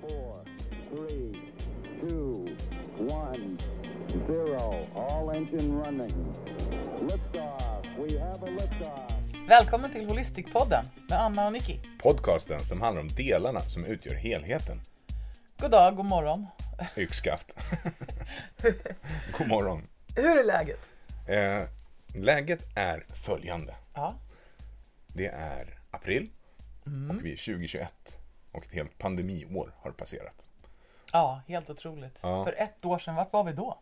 four, three, two, one, zero. All engine running. Liftoff. We have a liftoff. Välkommen till Holistikpodden med Anna och Nicky. Podcasten som handlar om delarna som utgör helheten. God dag, god morgon. Yxskaft. God morgon. Hur är läget? Eh, läget är följande. Ja, Det är april och vi är 2021 och ett helt pandemiår har passerat. ja helt otroligt. Ja. För ett år sedan, vart var vi då?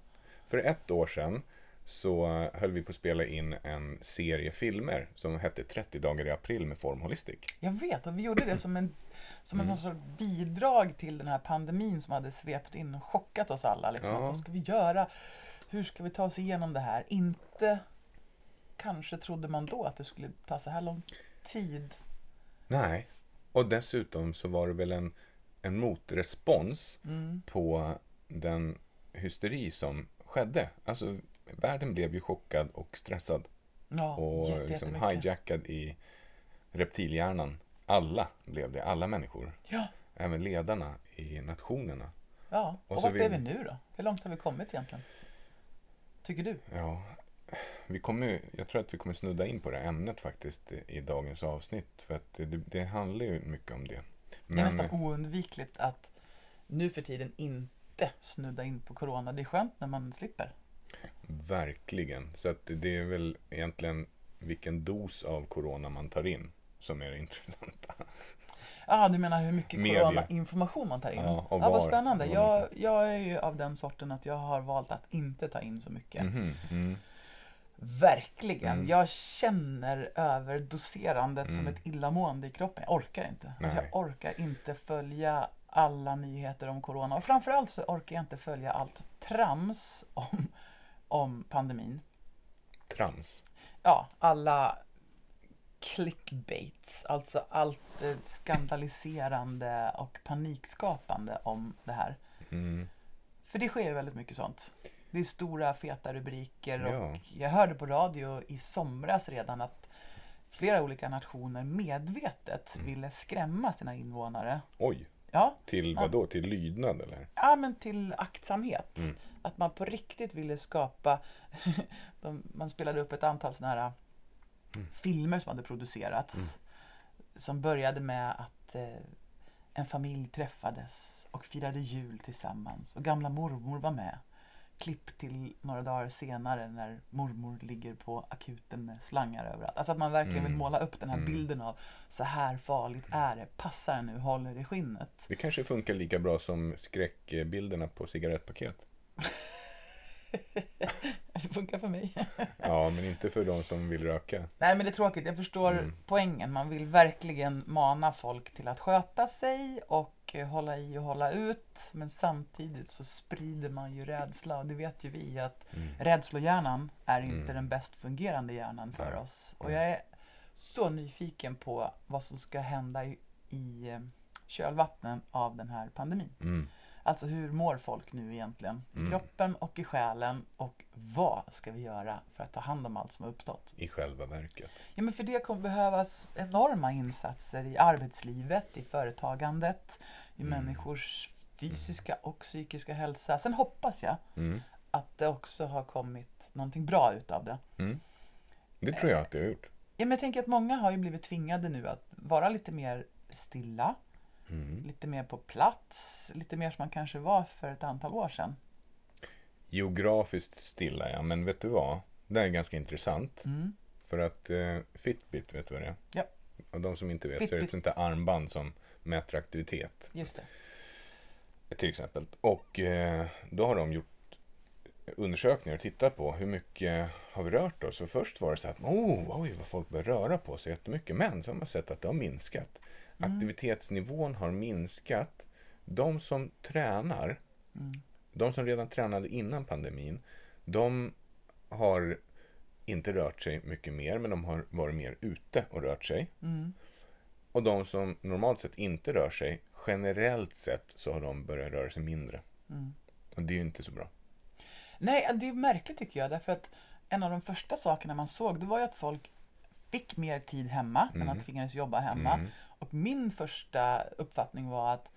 För ett år sedan så höll vi på att spela in en serie filmer som hette 30 dagar i april med Form Holistic. Jag vet, och vi gjorde det som en som en sorts bidrag till den här pandemin som hade svept in och chockat oss alla. Liksom. Ja. Vad ska vi göra? Hur ska vi ta oss igenom det här? Inte kanske trodde man då att det skulle ta så här lång tid. Nej, och dessutom så var det väl en, en motrespons Mm. på den hysteri som skedde. Alltså, världen blev ju chockad och stressad Ja, och jätte, liksom hijackad i reptilhjärnan. Alla blev det, alla människor. Ja, Även ledarna i nationerna. ja. Och Och, vart vill- är vi nu då? Hur långt har vi kommit egentligen? Tycker du? Ja, vi kommer, jag tror att vi kommer snudda in på det ämnet faktiskt i, i dagens avsnitt. För att det, det handlar ju mycket om det. Det är nästan oundvikligt att nu för tiden inte snudda in på corona. Det är skönt när man slipper. Verkligen. Så att det är väl egentligen vilken dos av corona man tar in som är det intressanta. Ja, du menar hur mycket corona-information man tar in? Ja, och vad var- spännande. var Jag, man jag är ju av den sorten att jag har valt att inte ta in så mycket. Mhm, mm. Verkligen. Mm. Jag känner överdoserandet som Mm. ett illamående i kroppen. Jag orkar inte. Alltså, jag orkar inte följa alla nyheter om corona. Och framförallt så orkar jag inte följa allt trams om, om pandemin. Trams. ja, alla clickbaits, alltså allt eh, skandaliserande och panikskapande om det här. Mm. För det sker väldigt mycket sånt. Det är stora feta rubriker och Ja. jag hörde på radio i somras redan att flera olika nationer medvetet Mm. ville skrämma sina invånare. Oj, Ja, till vad då? Till lydnad eller? ja men till aktsamhet. Mm. Att man på riktigt ville skapa, de, man spelade upp ett antal sådana här Mm. filmer som hade producerats. Som började med att eh, en familj träffades och firade jul tillsammans och gamla mormor var med. Klipp till några dagar senare när mormor ligger på akuten med slangar överallt. Alltså att man verkligen vill Mm. måla upp den här Mm. bilden av så här farligt är det, passa er nu, håll er i skinnet. Det kanske funkar lika bra som skräckbilderna på cigarettpaket. Det funkar för mig. Ja, men inte för de som vill röka. Nej men det är tråkigt, jag förstår Mm. poängen. Man vill verkligen mana folk till att sköta sig och eh, hålla i och hålla ut. Men samtidigt så sprider man ju rädsla och det vet ju vi att Mm. rädslohjärnan är inte Mm. den bäst fungerande hjärnan för Nej. oss. Och jag är så nyfiken på vad som ska hända i, i eh, kölvattnen av den här pandemin. Mm. Alltså hur mår folk nu egentligen? I Mm. kroppen och i själen och vad ska vi göra för att ta hand om allt som har uppstått? I själva verket. Ja, men för det kommer behövas enorma insatser i arbetslivet, i företagandet, i Mm. människors fysiska och psykiska hälsa. Sen hoppas jag Mm. att det också har kommit någonting bra utav det. Mm. Det tror jag att det har gjort. Ja, men jag tänker att många har ju blivit tvingade nu att vara lite mer stilla, Mm. lite mer på plats, lite mer som man kanske var för ett antal år sedan. Geografiskt stilla, ja. Men vet du vad? Det är ganska intressant. Mm. För att eh, Fitbit, vet du vad det är? Ja. Och de som inte vet så är det ett Fitbit. sånt där armband som mäter aktivitet. Just det. Till exempel. Och eh, då har de gjort undersökningar och tittat på hur mycket har vi rört oss. Och först var det så att oh, oj vad folk börjar röra på sig jättemycket. Men så har man sett att det har minskat. Aktivitetsnivån har minskat. De som tränar, Mm. de som redan tränade innan pandemin, de har inte rört sig mycket mer, men de har varit mer ute och rört sig. Mm. Och de som normalt sett inte rör sig, generellt sett så har de börjat röra sig mindre. Mm. Och det är ju inte så bra. Nej, det är märkligt tycker jag. Därför att en av de första sakerna man såg, det var ju att folk fick mer tid hemma när man Mm. tvingades jobba hemma. Mm. Och min första uppfattning var att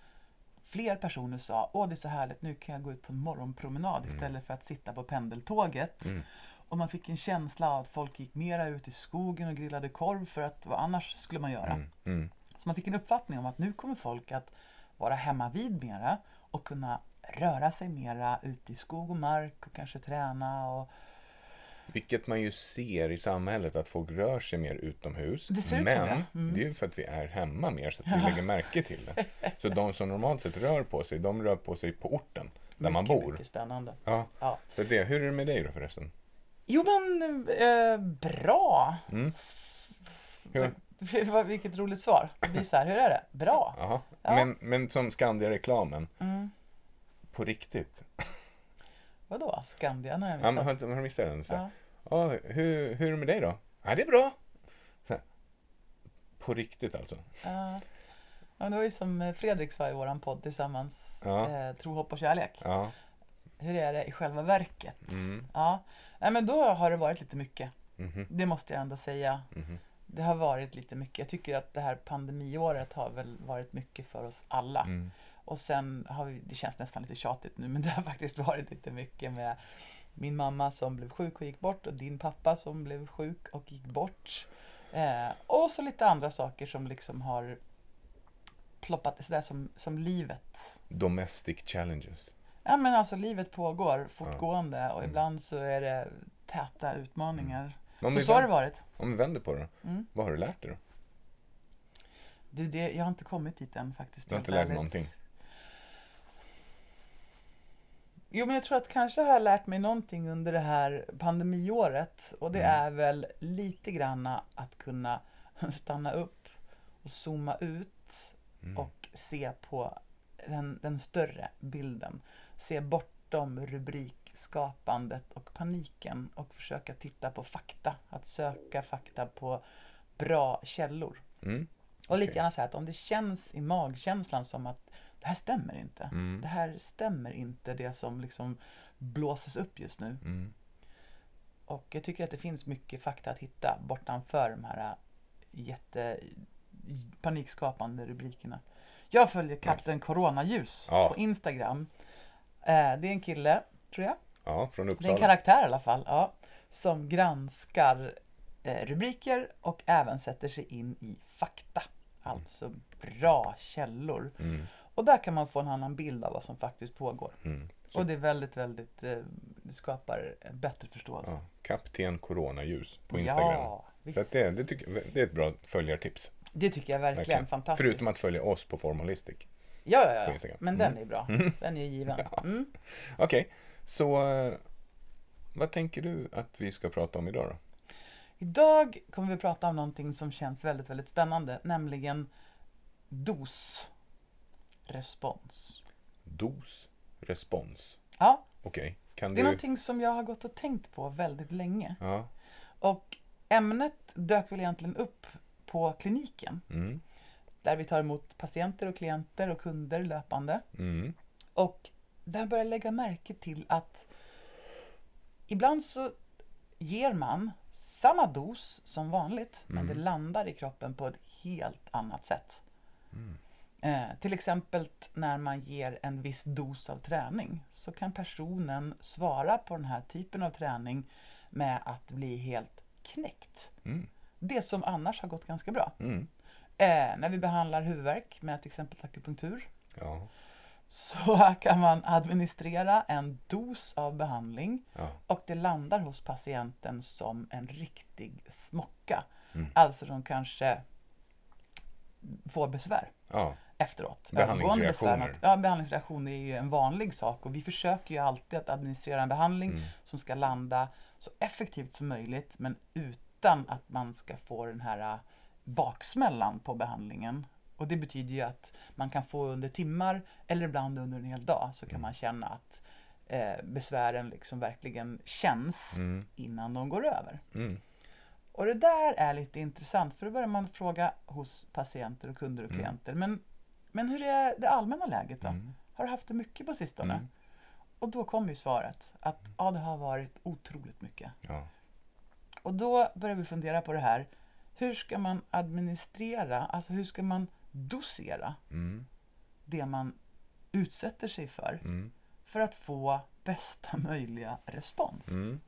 fler personer sa åh det är så härligt, nu kan jag gå ut på en morgonpromenad istället för att sitta på pendeltåget. Mm. Och man fick en känsla av att folk gick mera ut i skogen och grillade korv för att vad annars skulle man göra? Mm. Mm. Så man fick en uppfattning om att nu kommer folk att vara hemma vid mera och kunna röra sig mera ute i skog och mark och kanske träna. Och... Vilket man ju ser i samhället, att folk rör sig mer utomhus. Det Men det. Mm. det är ju för att vi är hemma mer, så att vi lägger märke till det. Så de som normalt sett rör på sig, de rör på sig på orten, där man Mycket, bor. Mycket spännande. Ja, Ja. så det. Hur är det med dig då förresten? Jo men eh, bra. Mm. Hur? Vilket roligt svar. Det blir så här, hur är det? Bra. Ja. Men, men som Skandia-reklamen, Mm. på riktigt. Vadå? Skandia? Nej, Ja, men har, har du missat den? Så, ja. "Ja, hur, hur är det med dig då? Ja, det är bra. Så här, på riktigt alltså. Ja. Ja, men det var ju som eh, Fredrik sa i våran podd tillsammans. Ja. Eh, tro, hopp och kärlek. Ja. Hur är det i själva verket? Mm. Ja. Nej, men då har det varit lite mycket. Mhm. Det måste jag ändå säga. Mhm. Det har varit lite mycket. Jag tycker att det här pandemiåret har väl varit mycket för oss alla. Mm. Och sen har vi, det känns nästan lite tjatigt nu, men det har faktiskt varit lite mycket med min mamma som blev sjuk och gick bort och din pappa som blev sjuk och gick bort. Eh, och så lite andra saker som liksom har ploppat, sådär som, som livet. Domestic challenges. Ja men alltså livet pågår fortgående och Mm. ibland så är det täta utmaningar. Om Så så har det varit. om vi vänder på det, Mm. vad har du lärt dig då? Du, det, jag har inte kommit dit än faktiskt. Du har inte lärt dig någonting? Jo, men jag tror att kanske har jag lärt mig någonting under det här pandemiåret. Och det Mm. är väl lite granna att kunna stanna upp och zooma ut Mm. och se på den, den större bilden. Se bortom rubrikskapandet och paniken och försöka titta på fakta. Att söka fakta på bra källor. Mm. Och lite gärna så här att om det känns i magkänslan som att det här stämmer inte. Mm. Det här stämmer inte det som liksom blåses upp just nu. Mm. Och jag tycker att det finns mycket fakta att hitta bortanför de här äh, jätte panikskapande rubrikerna. Jag följer Kapten Coronaljus Ja. på Instagram. Eh, Det är en kille, tror jag. Ja, från Det är en Uppsala. karaktär i alla fall. Ja, som granskar eh, rubriker och även sätter sig in i fakta. Alltså bra källor. Mm. Och där kan man få en annan bild av vad som faktiskt pågår. Mm. Och det är väldigt, väldigt, eh, det skapar en bättre förståelse. ja, Kapten Coronaljus på Instagram. Ja, visst. Så det, det, tycker, det är ett bra följartips. Det tycker jag verkligen, Verkligen. fantastiskt. Förutom att följa oss på Formalistic. Ja, ja, på ja. Instagram. Men Mm. den är bra. Den är given. Ja. Mm. Okej, så eh, vad tänker du att vi ska prata om idag då? Idag kommer vi att prata om någonting som känns väldigt, väldigt spännande, nämligen dos. Respons. Dos, respons. Ja, Okej, kan det är du... någonting som jag har gått och tänkt på väldigt länge. Ja. Och ämnet dök väl egentligen upp på kliniken, Mm. där vi tar emot patienter och klienter och kunder löpande. Mm. Och där börjar jag lägga märke till att ibland så ger man samma dos som vanligt, men det landar i kroppen på ett helt annat sätt. Eh, till exempel när man ger en viss dos av träning så kan personen svara på den här typen av träning med att bli helt knäckt. Mm. Det som annars har gått ganska bra. Mm. Eh, när vi behandlar huvudvärk med till exempel akupunktur Ja. Så kan man administrera en dos av behandling Ja. och det landar hos patienten som en riktig smocka. Mm. Alltså de kanske får besvär ja. efteråt. Behandlingsreaktioner. Ja, behandlingsreaktioner är ju en vanlig sak och vi försöker ju alltid att administrera en behandling Mm. som ska landa så effektivt som möjligt men utan att man ska få den här baksmällan på behandlingen. Och det betyder ju att man kan få under timmar eller ibland under en hel dag så kan Mm. man känna att eh, besvären liksom verkligen känns Mm. innan de går över. Mm. Och det där är lite intressant för då börjar man fråga hos patienter och kunder och Mm. klienter. Men, men hur är det allmänna läget då? Mm. Har du haft det mycket på sistone? Och då kommer ju svaret att ja, det har varit otroligt mycket. Ja. Och då börjar vi fundera på det här. Hur ska man administrera, alltså hur ska man dosera Mm. det man utsätter sig för. Mm. För att få bästa möjliga respons. Mm.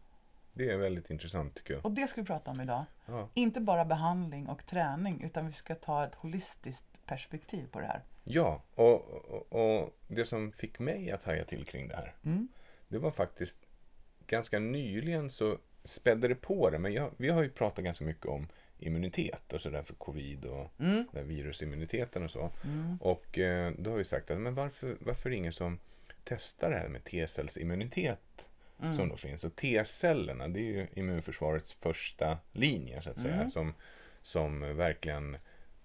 Det är väldigt intressant tycker jag. Och det ska vi prata om idag. Ja. Inte bara behandling och träning utan vi ska ta ett holistiskt perspektiv på det här. Ja, och, och, och det som fick mig att haja till kring det här, Mm. det var faktiskt ganska nyligen så spädde det på det. Men jag, vi har ju pratat ganska mycket om immunitet och sådär för covid och Mm. den virusimmuniteten och så. Mm. Och eh, då har vi sagt att men varför, varför ingen som testar det här med T-cellsimmunitet Mm. som då finns. Och T-cellerna, det är ju immunförsvarets första linje så att säga. Mm. Som, som verkligen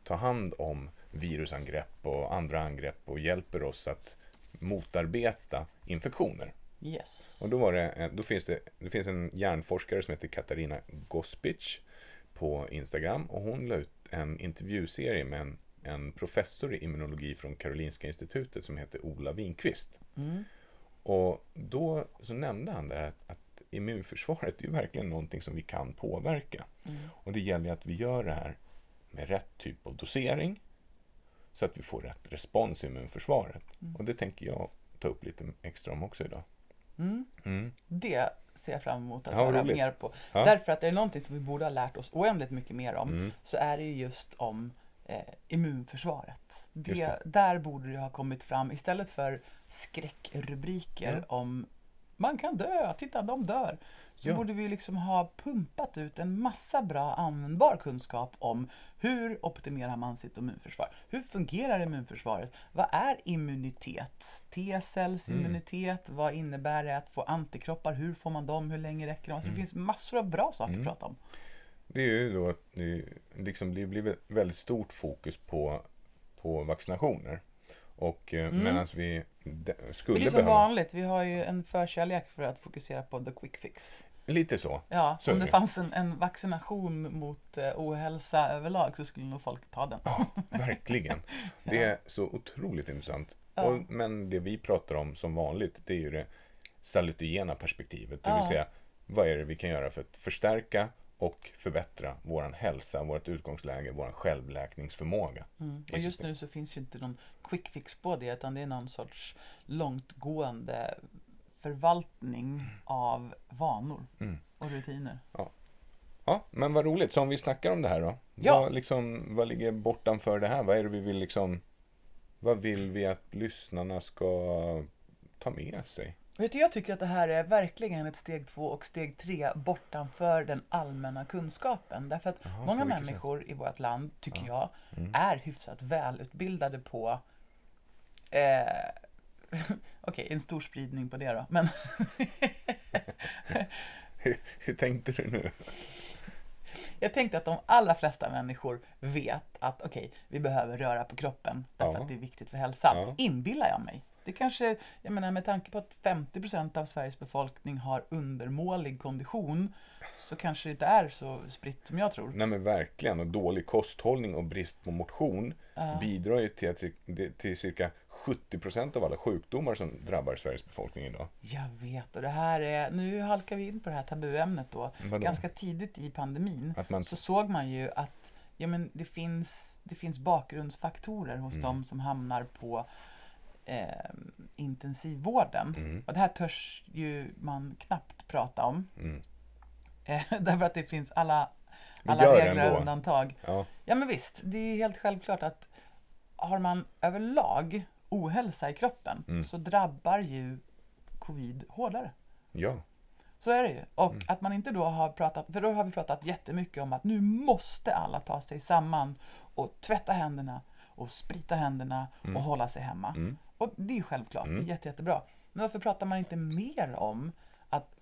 tar hand om virusangrepp och andra angrepp och hjälper oss att motarbeta infektioner. Yes. Och då, var det, eh, då finns det, det finns en hjärnforskare som heter Katarina Gospic på Instagram och hon la ut en intervjuserie med en, en professor i immunologi från Karolinska institutet som heter Ola Winqvist. Mm. Och då så nämnde han där att, att immunförsvaret är ju verkligen någonting som vi kan påverka. Mm. Och det gäller att vi gör det här med rätt typ av dosering så att vi får rätt respons i immunförsvaret. Mm. Och det tänker jag ta upp lite extra om också idag. Mm. Mm. Det ser jag fram emot att Ja, höra roligt. mer på. Ja. Därför att det är någonting som vi borde ha lärt oss oändligt mycket mer om. Mm. Så är det ju just om eh, immunförsvaret. Det, det. Där borde det ha kommit fram istället för skräckrubriker om man kan dö, titta de dör. Så Ja. borde vi liksom ha pumpat ut en massa bra användbar kunskap om hur optimerar man sitt immunförsvar? Hur fungerar immunförsvaret? Vad är immunitet? T-cells Mm. immunitet? Vad innebär det att få antikroppar? Hur får man dem? Hur länge räcker de? Så Mm. det finns massor av bra saker att prata om. Det är ju då att det, liksom, det blir väldigt stort fokus på, på vaccinationer. Och eh, Mm. medan vi skulle det är som behöva... vanligt, vi har ju en förkärlek för att fokusera på the quick fix. Lite så. Ja, Så om det det. fanns en, en vaccination mot eh, ohälsa överlag så skulle nog folk ta den. Ja, verkligen. Det är så otroligt intressant. Ja. Och, men det vi pratar om som vanligt, det är ju det salutogena perspektivet. Det Ja. vill säga, vad är det vi kan göra för att förstärka och förbättra vår hälsa, vårt utgångsläge, vår självläkningsförmåga. Mm. Och just nu så finns ju inte någon quick fix på det utan det är någon sorts långtgående förvaltning av vanor Mm. och rutiner. Ja, men vad roligt. Så om vi snackar om det här då. Ja. Vad, liksom, vad ligger bortanför det här? Vad är det vi vill liksom... Vad vill vi att lyssnarna ska ta med sig? Vet du, jag tycker att det här är verkligen ett steg två och steg tre bortanför den allmänna kunskapen. Därför att Jaha, många människor i vårt land, tycker jag, Mm. är hyfsat välutbildade på eh, Okej, en stor spridning på det då. Men Hur, hur tänkte du nu? jag tänkte att de allra flesta människor vet att okej, vi behöver röra på kroppen därför Ja. att det är viktigt för hälsan. Ja. Inbillar jag mig. Det kanske, jag menar med tanke på att 50% av Sveriges befolkning har undermålig kondition så kanske det inte är så spritt som jag tror. Nej men verkligen. Och dålig kosthållning och brist på motion Ja. bidrar ju till, att, till cirka 70% av alla sjukdomar som drabbar Sveriges befolkning idag. Jag vet, och det här är, nu halkar vi in på det här tabuämnet då. Vadå? Ganska tidigt i pandemin man, så såg man ju att ja, men det, finns, det finns bakgrundsfaktorer hos Mm. de som hamnar på eh, intensivvården. mm, Och det här törs ju man knappt prata om. mm. Eh, därför att det finns alla, alla regler och undantag. Ja, Ja men visst, det är helt självklart att har man överlag ohälsa i kroppen Mm. så drabbar ju covid hårdare. ja, Så är det ju. Och Mm. att man inte då har pratat, för då har vi pratat jättemycket om att nu måste alla ta sig samman och tvätta händerna och sprita händerna och hålla sig hemma. Mm. Och det är ju självklart, Mm. det är jätte, jättebra. Men varför pratar man inte mer om att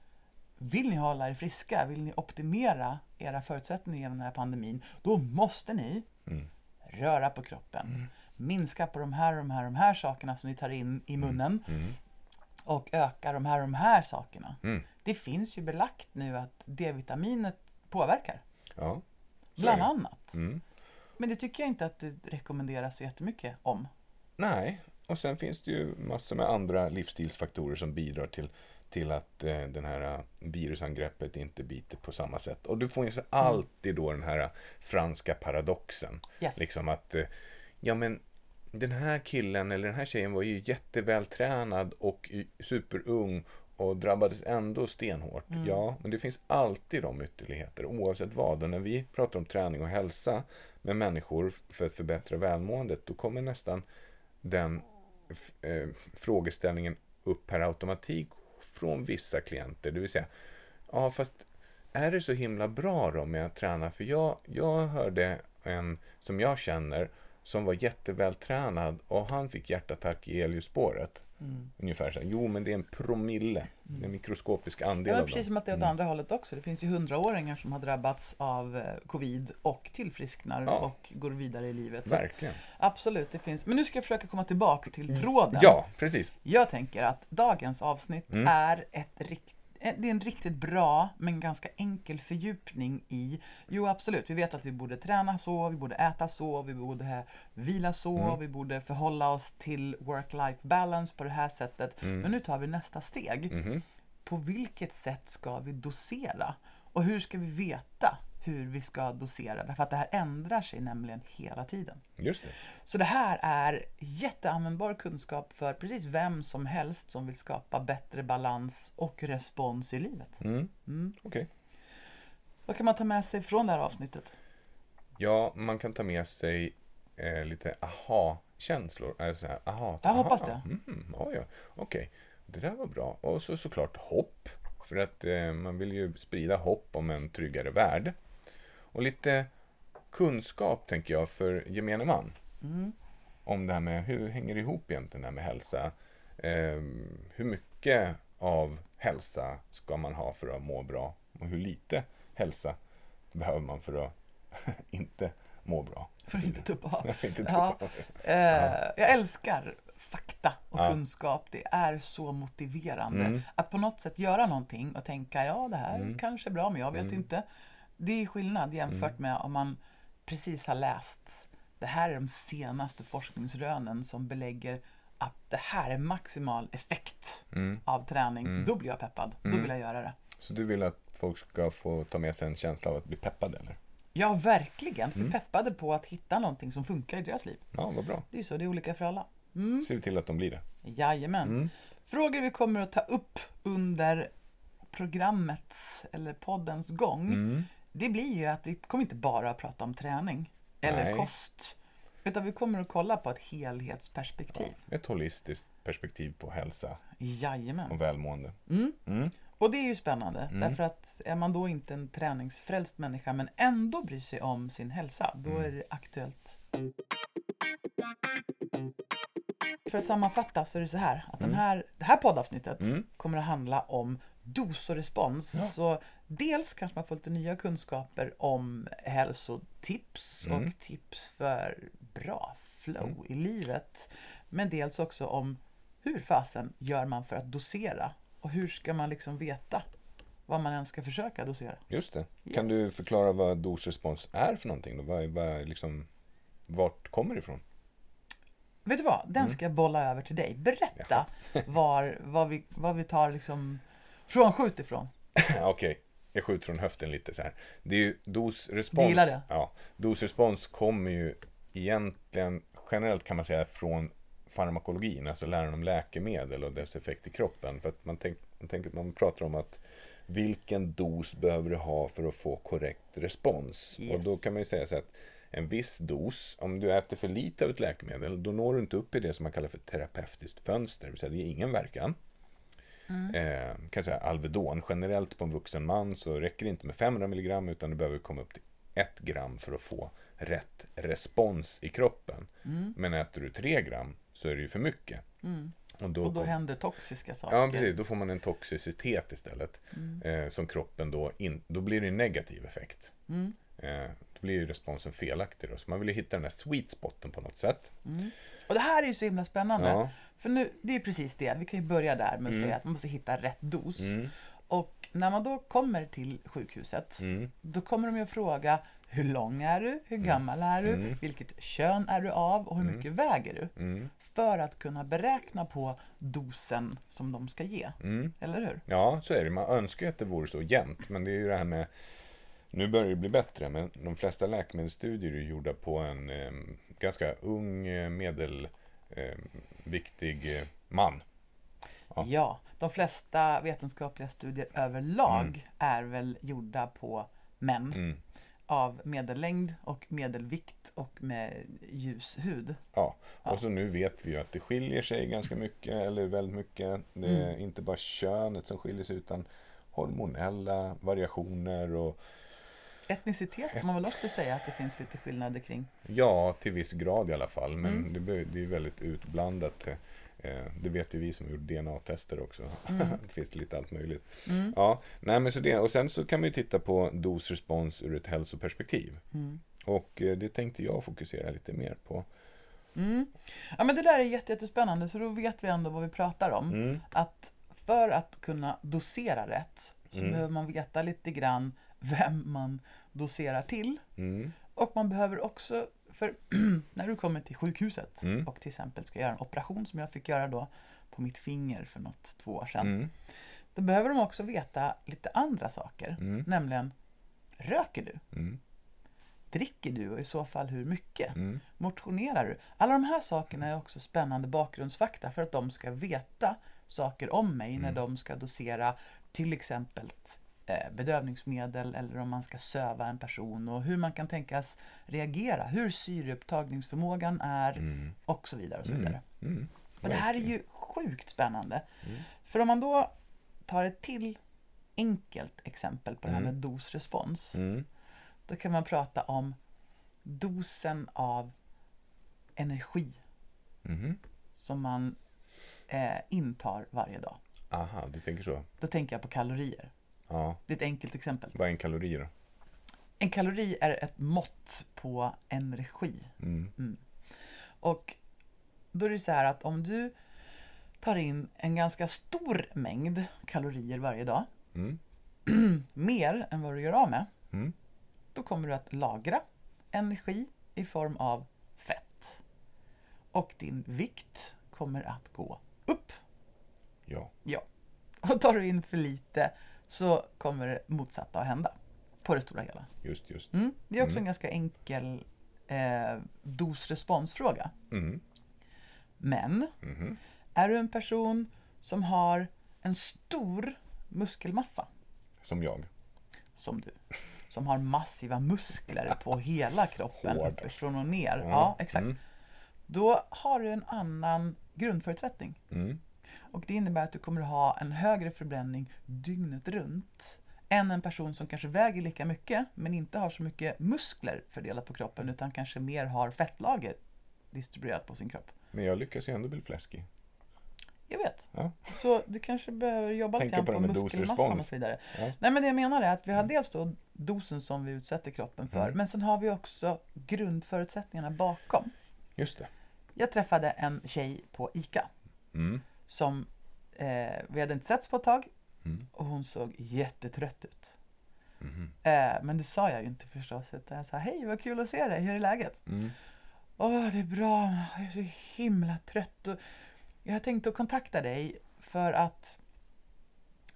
vill ni hålla er friska, vill ni optimera era förutsättningar genom den här pandemin, då måste ni Mm. röra på kroppen. Minska på de här och de här de här sakerna som ni tar in i munnen mm, och öka de här och de här sakerna. mm. Det finns ju belagt nu att D-vitaminet påverkar, ja. Bland annat. Mm. Men det tycker jag inte att det rekommenderas så jättemycket om. Nej, och sen finns det ju massor med andra livsstilsfaktorer som bidrar till, till att eh, den här eh, virusangreppet inte biter på samma sätt. Och du får ju så alltid då den här eh, franska paradoxen. Yes. Liksom att, eh, ja men den här killen eller den här tjejen var ju jättevältränad och superung och drabbades ändå stenhårt. Mm. Ja, men det finns alltid de ytterligheter oavsett vad. Och när vi pratar om träning och hälsa med människor för att förbättra välmåendet, då kommer nästan den eh, frågeställningen upp per automatik från vissa klienter. Det vill säga, ja fast är det så himla bra då med att träna? För jag, jag hörde en som jag känner som var jättevältränad och han fick hjärtattack i elljusspåret. Mm. Ungefär så här, jo men det är en promille, är en mikroskopisk andel Ja, av precis som att det är åt andra hållet också. Det finns ju hundraåringar som har drabbats av eh, covid och tillfrisknar Ja. och går vidare i livet. Så Verkligen. absolut, det finns. Men nu ska jag försöka komma tillbaks till tråden. Mm. Ja, precis. Jag tänker att dagens avsnitt Mm. är ett rikt eh, det är en riktigt bra men ganska enkel fördjupning i, jo absolut, vi vet att vi borde träna så, vi borde äta så, vi borde vila så, Mm. vi borde förhålla oss till work-life balance på det här sättet. Mm. Men nu tar vi nästa steg. Mhm. På vilket sätt ska vi dosera? Och hur ska vi veta hur vi ska dosera? Därför att det här ändrar sig nämligen hela tiden. Just det. Så det här är jätteanvändbar kunskap för precis vem som helst som vill skapa bättre balans och respons i livet. Mm. Mm. Okej. Vad kan man ta med sig från det här avsnittet? Ja, man kan ta med sig eh, lite aha-känslor. Alltså, aha, Jag hoppas det. Mm, ja, ja. Okej, det där var bra. Och så såklart hopp. För att eh, man vill ju sprida hopp om en tryggare värld. Och lite kunskap, tänker jag, för gemene man. Mm. Om det här med hur hänger det ihop egentligen det här med hälsa. Eh, hur mycket av hälsa ska man ha för att må bra? Och hur lite hälsa behöver man för att inte må bra? För att inte tuppa av. inte Ja. tuppa. Eh, jag älskar fakta och Ja. kunskap. Det är så motiverande. Mm. Att på något sätt göra någonting och tänka, ja det här Mm. kanske är bra, men jag vet Mm. inte. Det är skillnad jämfört med om man precis har läst, det här är de senaste forskningsrönen som belägger att det här är maximal effekt Mm. av träning. Mm. Då blir jag peppad. Då Mm. vill jag göra det. Så du vill att folk ska få ta med sig en känsla av att bli peppade eller? Ja, verkligen. Bli Mm. peppade på att hitta någonting som funkar i deras liv. Ja, vad bra. Det är så, det är olika för alla. Mm. Ser vi till att de blir det. Jajamän. Mm. Frågor vi kommer att ta upp under programmets eller poddens gång. Mm. Det blir ju att vi kommer inte bara att prata om träning eller Nej. kost. Utan vi kommer att kolla på ett helhetsperspektiv. Ett holistiskt perspektiv på hälsa Jajamän. och välmående. Mm. Mm. Och det är ju spännande. Mm. Därför att är man då inte en träningsfrälst människa men ändå bryr sig om sin hälsa. Då Mm. är det aktuellt. För att sammanfatta så är det så här att den här, det här poddavsnittet Mm. kommer att handla om dos och respons. Ja. Så dels kanske man får lite nya kunskaper om hälsotips Mm. och tips för bra flow Mm. i livet. Men dels också om hur fasen gör man för att dosera? Och hur ska man liksom veta vad man ens ska försöka dosera? Just det. Kan Yes. du förklara vad dosrespons är för någonting? Då? Vad, vad, liksom, vart kommer det ifrån? Vet du vad? Den Mm. ska jag bolla över till dig. Berätta var, vad, vi, vad vi tar liksom frånskjut ifrån. Okej, jag skjuter från höften lite så här. Det är ju dosrespons. Det? Ja, dosrespons kommer ju egentligen generellt kan man säga från farmakologin, alltså läran om läkemedel och dess effekt i kroppen. För att man, tänk, man tänker man pratar om att vilken dos behöver du ha för att få korrekt respons? Yes. Och då kan man ju säga så att en viss dos, om du äter för lite av ett läkemedel, då når du inte upp i det som man kallar för terapeutiskt fönster, det vill säga det ger ingen verkan. Eh, kan säga Alvedon, generellt på en vuxen man så räcker det inte med 500 mg utan du behöver komma upp till 1 gram för att få rätt respons i kroppen. Mm. Men äter du 3 gram så är det ju för mycket. Mm. Och då, Och då kom- händer toxiska saker. Ja, precis. Då får man en toxicitet istället. Mm. Eh, som kroppen då, in, då blir det en negativ effekt. Mm. Eh, då blir ju responsen felaktig då. Så man vill ju hitta den här sweet spoten på något sätt. Mm. Och det här är ju så himla spännande. Ja. För nu, det är ju precis det. Vi kan ju börja där med att Mm. säga att man måste hitta rätt dos. Mm. Och när man då kommer till sjukhuset, Mm. då kommer de ju att fråga hur lång är du? Hur gammal är du? Mm. Vilket kön är du av? Och hur Mm. mycket väger du? Mm. För att kunna beräkna på dosen som de ska ge. Mm. Eller hur? Ja, så är det. Man önskar ju att det vore så jämnt. Men det är ju det här med Nu börjar det bli bättre, men de flesta läkemedelsstudier är gjorda på en eh, ganska ung, eh, medelviktig eh, man. Ja. Ja. de flesta vetenskapliga studier överlag Mm. är väl gjorda på män Mm. av medellängd och medelvikt och med ljus hud. Ja, Ja. och så nu vet vi ju att det skiljer sig ganska mycket, eller väldigt mycket. Det är Mm. inte bara könet som skiljer sig, utan hormonella variationer och Etnicitet får man väl också säga att det finns lite skillnader kring. ja, till viss grad i alla fall. Men Mm. det, det är väldigt utblandat. Eh, Det vet ju vi som har gjort DNA-tester också. Mm. det finns lite allt möjligt. Mm. Ja, nej men så det. Och sen så kan man ju titta på dos-respons ur ett hälsoperspektiv. Mm. Och eh, det tänkte jag fokusera lite mer på. Mm. Ja men det där är jätte- jättespännande så då vet vi ändå vad vi pratar om. Mm. Att för att kunna dosera rätt så Mm. behöver man veta lite grann vem man doserar till. Mm. Och man behöver också, för när du kommer till sjukhuset Mm. och till exempel ska göra en operation som jag fick göra då på mitt finger för något två år sedan. Mm. Då behöver de också veta lite andra saker. Mm. Nämligen, röker du? Mm. Dricker du och i så fall hur mycket? Mm. Motionerar du? Alla de här sakerna är också spännande bakgrundsfakta för att de ska veta saker om mig när Mm. de ska dosera till exempel bedövningsmedel eller om man ska söva en person och hur man kan tänkas reagera, hur syreupptagningsförmågan är Mm. och så vidare. Och, så Mm. vidare. Mm. och det här är ju sjukt spännande. Mm. För om man då tar ett till enkelt exempel på det här Mm. med dos-respons. Mm. Då kan man prata om dosen av energi Mhm. som man eh, intar varje dag. Aha, du tänker så. Då tänker jag på kalorier. Ja. Det är ett enkelt exempel. Vad är en kalori då? En kalori är ett mått på energi. Mm. Och då är det så här att om du tar in en ganska stor mängd kalorier varje dag, Mm. mer än vad du gör av med, Mm. då kommer du att lagra energi i form av fett. Och din vikt kommer att gå upp. Ja. Ja. Och tar du in för lite så kommer det motsatta att hända. På det stora hela. Just, just. Mm. Det är också Mm. en ganska enkel eh, dos-responsfråga. Mm. Men Mhm. är du en person som har en stor muskelmassa, Som jag. som du, som har massiva muskler på hela kroppen, Hårdast. uppifrån och ner. Ja. Ja, exakt. Mm. Då har du en annan grundförutsättning. Och det innebär att du kommer att ha en högre förbränning dygnet runt än en person som kanske väger lika mycket men inte har så mycket muskler fördelat på kroppen utan kanske mer har fettlager distribuerat på sin kropp. Men jag lyckas ju ändå bli fläskig. Jag vet. Ja. Så du kanske behöver jobba lite på på muskelmassan och så vidare. Ja. Nej men det jag menar är att vi har dels då dosen som vi utsätter kroppen för Mm. men sen har vi också grundförutsättningarna bakom. Just det. Jag träffade en tjej på ICA Mm. Som eh, vi hade inte setts på ett tag Mm. och hon såg jättetrött ut. Mhm. Eh, men det sa jag ju inte förstås utan jag sa hej vad kul att se dig, hur är läget? Mm. Åh det är bra, jag är så himla trött och jag har tänkt att kontakta dig för att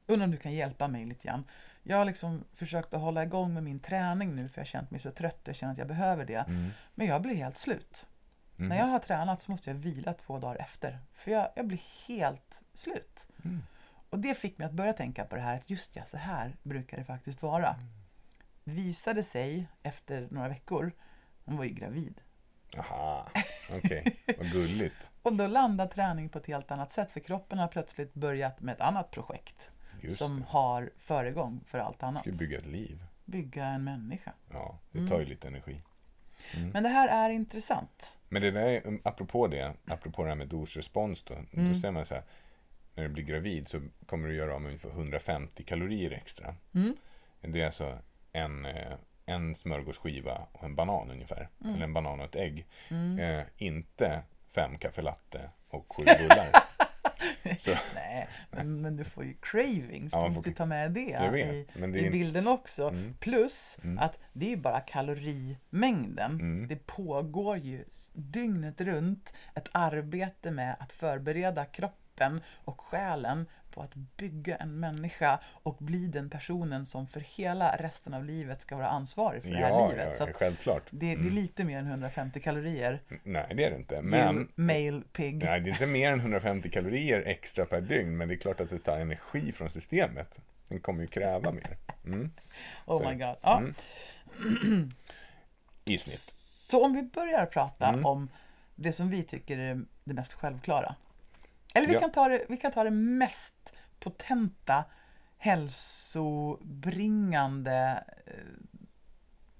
undrar om du kan hjälpa mig lite grann. Jag har liksom försökt att hålla igång med min träning nu för jag har känt mig så trött, jag känner att jag behöver det. Mm. Men jag blir helt slut. Mhm. När jag har tränat så måste jag vila två dagar efter. För jag, jag blir helt slut. Mm. Och det fick mig att börja tänka på det här att just ja, så här brukar det faktiskt vara. Visade sig efter några veckor, hon var ju gravid. Aha, okej. Vad gulligt. Och då landar träning på ett helt annat sätt för kroppen har plötsligt börjat med ett annat projekt. Just som det. har föregång för allt annat. Ska bygga ett liv. Bygga en människa. Ja, det Mm. tar ju lite energi. Men det här är intressant. Men det där, är- um, apropå det, apropå det här med dos-respons då. Mm. Då säger man så här, när du blir gravid så kommer du göra av med ungefär 150 kalorier extra. Mm. Det är alltså en, eh, en smörgåsskiva och en banan ungefär. Eller en banan och ett ägg. Mm. Eh, inte fem kaffelatte och sju bullar. Så, Nej, men, men du får ju cravings. Ja, du måste får- ta med det i, det i bilden också. Mm. Plus Mm. att det är ju bara kalorimängden. Mm. Det pågår ju dygnet runt ett arbete med att förbereda kroppen och själen på att bygga en människa och bli den personen som för hela resten av livet ska vara ansvarig för det här Ja, livet. ja, självklart. det, det är lite mer än 150 kalorier. Nej, det är det inte. Men male pig. nej, det är inte mer än 150 kalorier extra per dygn, men det är klart att det tar energi från systemet. Den kommer ju kräva mer. Mm. oh så- my god. Ja. Mm. I snitt. Så om vi börjar prata Mm. om det som vi tycker är det mest självklara. Eller vi, Ja. kan, ta det, vi kan ta det mest potenta hälsobringande eh,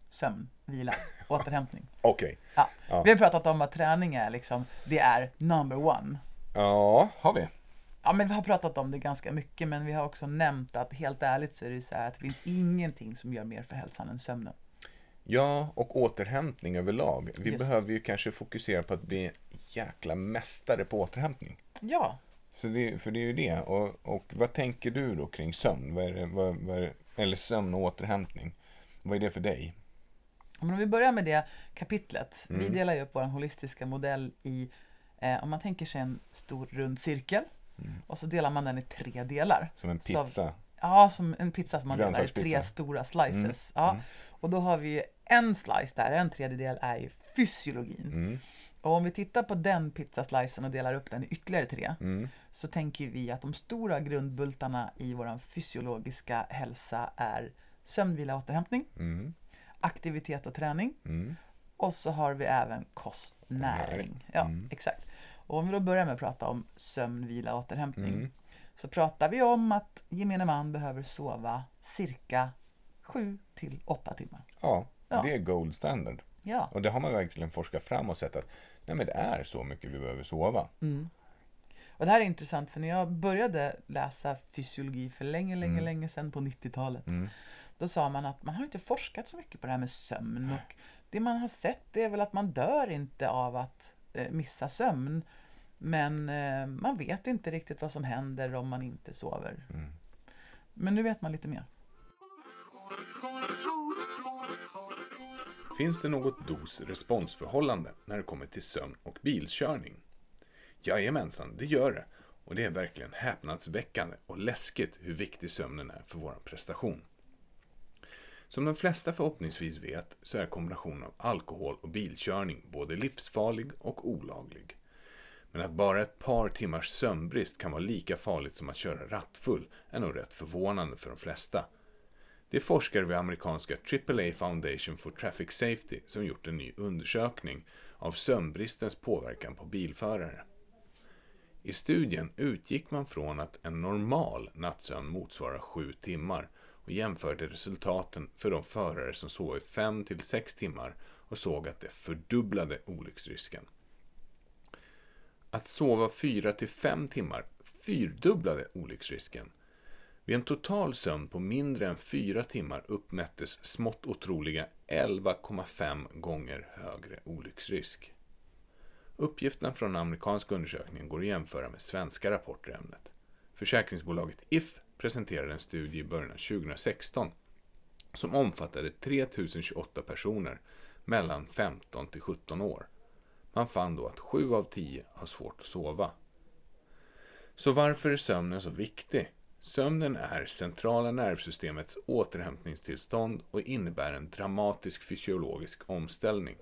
sömn, vila, återhämtning. Okej. Ja. Ja. Vi har pratat om att träning är liksom, det är number one. Ja, har vi. Ja, men vi har pratat om det ganska mycket, men vi har också nämnt att helt ärligt så är det så här att det finns ingenting som gör mer för hälsan än sömnen. Ja, och återhämtning överlag. Vi Just. behöver ju kanske fokusera på att bli jäkla mästare på återhämtning. Ja, Så det, för det är ju det. Och, och vad tänker du då kring sömn? Vad är det, vad, vad eller sömn och återhämtning? Vad är det för dig? Men om vi börjar med det kapitlet. Vi Mm. delar ju upp vår holistiska modell i, eh, om man tänker sig en stor rund cirkel Mm. och så delar man den i tre delar. Som en Så- pizza? Ja, som en pizza som man delar i tre stora slices. Mm. Ja. Mm. Och då har vi en slice där, en tredjedel är ju fysiologin. Och om vi tittar på den pizzaslicen och delar upp den i ytterligare tre Mm. så tänker vi att de stora grundbultarna i vår fysiologiska hälsa är sömn, vila, återhämtning, Mm. aktivitet och träning Mm. och så har vi även kost, näring. Ja, Mm. exakt. Och om vi då börjar med att prata om sömn, vila, återhämtning Mm. så pratar vi om att gemene man behöver sova cirka 7 till 8 timmar. Ja, Ja. det är gold standard. Ja. Och det har man verkligen forskat fram och sett att nej, men det är så mycket vi behöver sova. Mm. Och det här är intressant för när jag började läsa fysiologi för länge, länge, Mm. länge sedan på 90-talet Mm. Då sa man att man har inte forskat så mycket på det här med sömn och det man har sett det är väl att man dör inte av att eh, missa sömn. Men eh, man vet inte riktigt vad som händer om man inte sover. Mm. Men nu vet man lite mer. Finns det något dos-responsförhållande när det kommer till sömn och bilkörning? Jajamensan, det gör det. Och det är verkligen häpnadsväckande och läskigt hur viktig sömnen är för vår prestation. Som de flesta förhoppningsvis vet så är kombinationen av alkohol och bilkörning både livsfarlig och olaglig. Men att bara ett par timmars sömnbrist kan vara lika farligt som att köra rattfull är nog rätt förvånande för de flesta. Det är forskare vid amerikanska AAA Foundation for Traffic Safety som gjort en ny undersökning av sömnbristens påverkan på bilförare. I studien utgick man från att en normal nattsömn motsvarar 7 timmar och jämförde resultaten för de förare som sov i 5-6 timmar och såg att det fördubblade olycksrisken. Att sova 4-5 timmar fyrdubblade olycksrisken. Vid en total sömn på mindre än fyra timmar uppmättes smått otroliga 11,5 gånger högre olycksrisk. Uppgifterna från den amerikanska undersökningen går att jämföra med svenska rapporter i ämnet. Försäkringsbolaget If presenterade en studie i början av 2016 som omfattade 3028 personer mellan 15 till 17 år. Man fann då att 7 av 10 har svårt att sova. Så varför är sömnen så viktig? Sömnen är centrala nervsystemets återhämtningstillstånd och innebär en dramatisk fysiologisk omställning.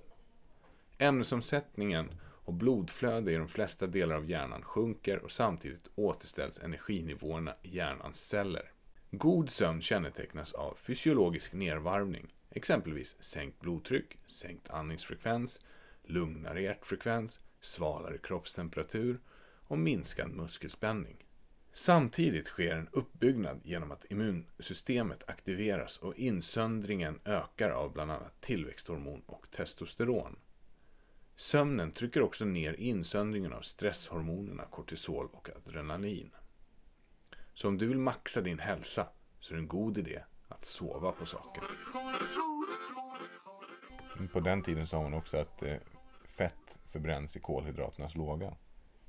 Ämnesomsättningen och blodflöde i de flesta delar av hjärnan sjunker och samtidigt återställs energinivåerna i hjärnans celler. God sömn kännetecknas av fysiologisk nedvarvning, exempelvis sänkt blodtryck, sänkt andningsfrekvens, lugnare hjärtfrekvens, svalare kroppstemperatur och minskad muskelspänning. Samtidigt sker en uppbyggnad genom att immunsystemet aktiveras och insöndringen ökar av bland annat tillväxthormon och testosteron. Sömnen trycker också ner insöndringen av stresshormonerna kortisol och adrenalin. Så om du vill maxa din hälsa så är det en god idé att sova på saken. På den tiden sa hon också att eh, fett förbränns i kolhydraternas låga.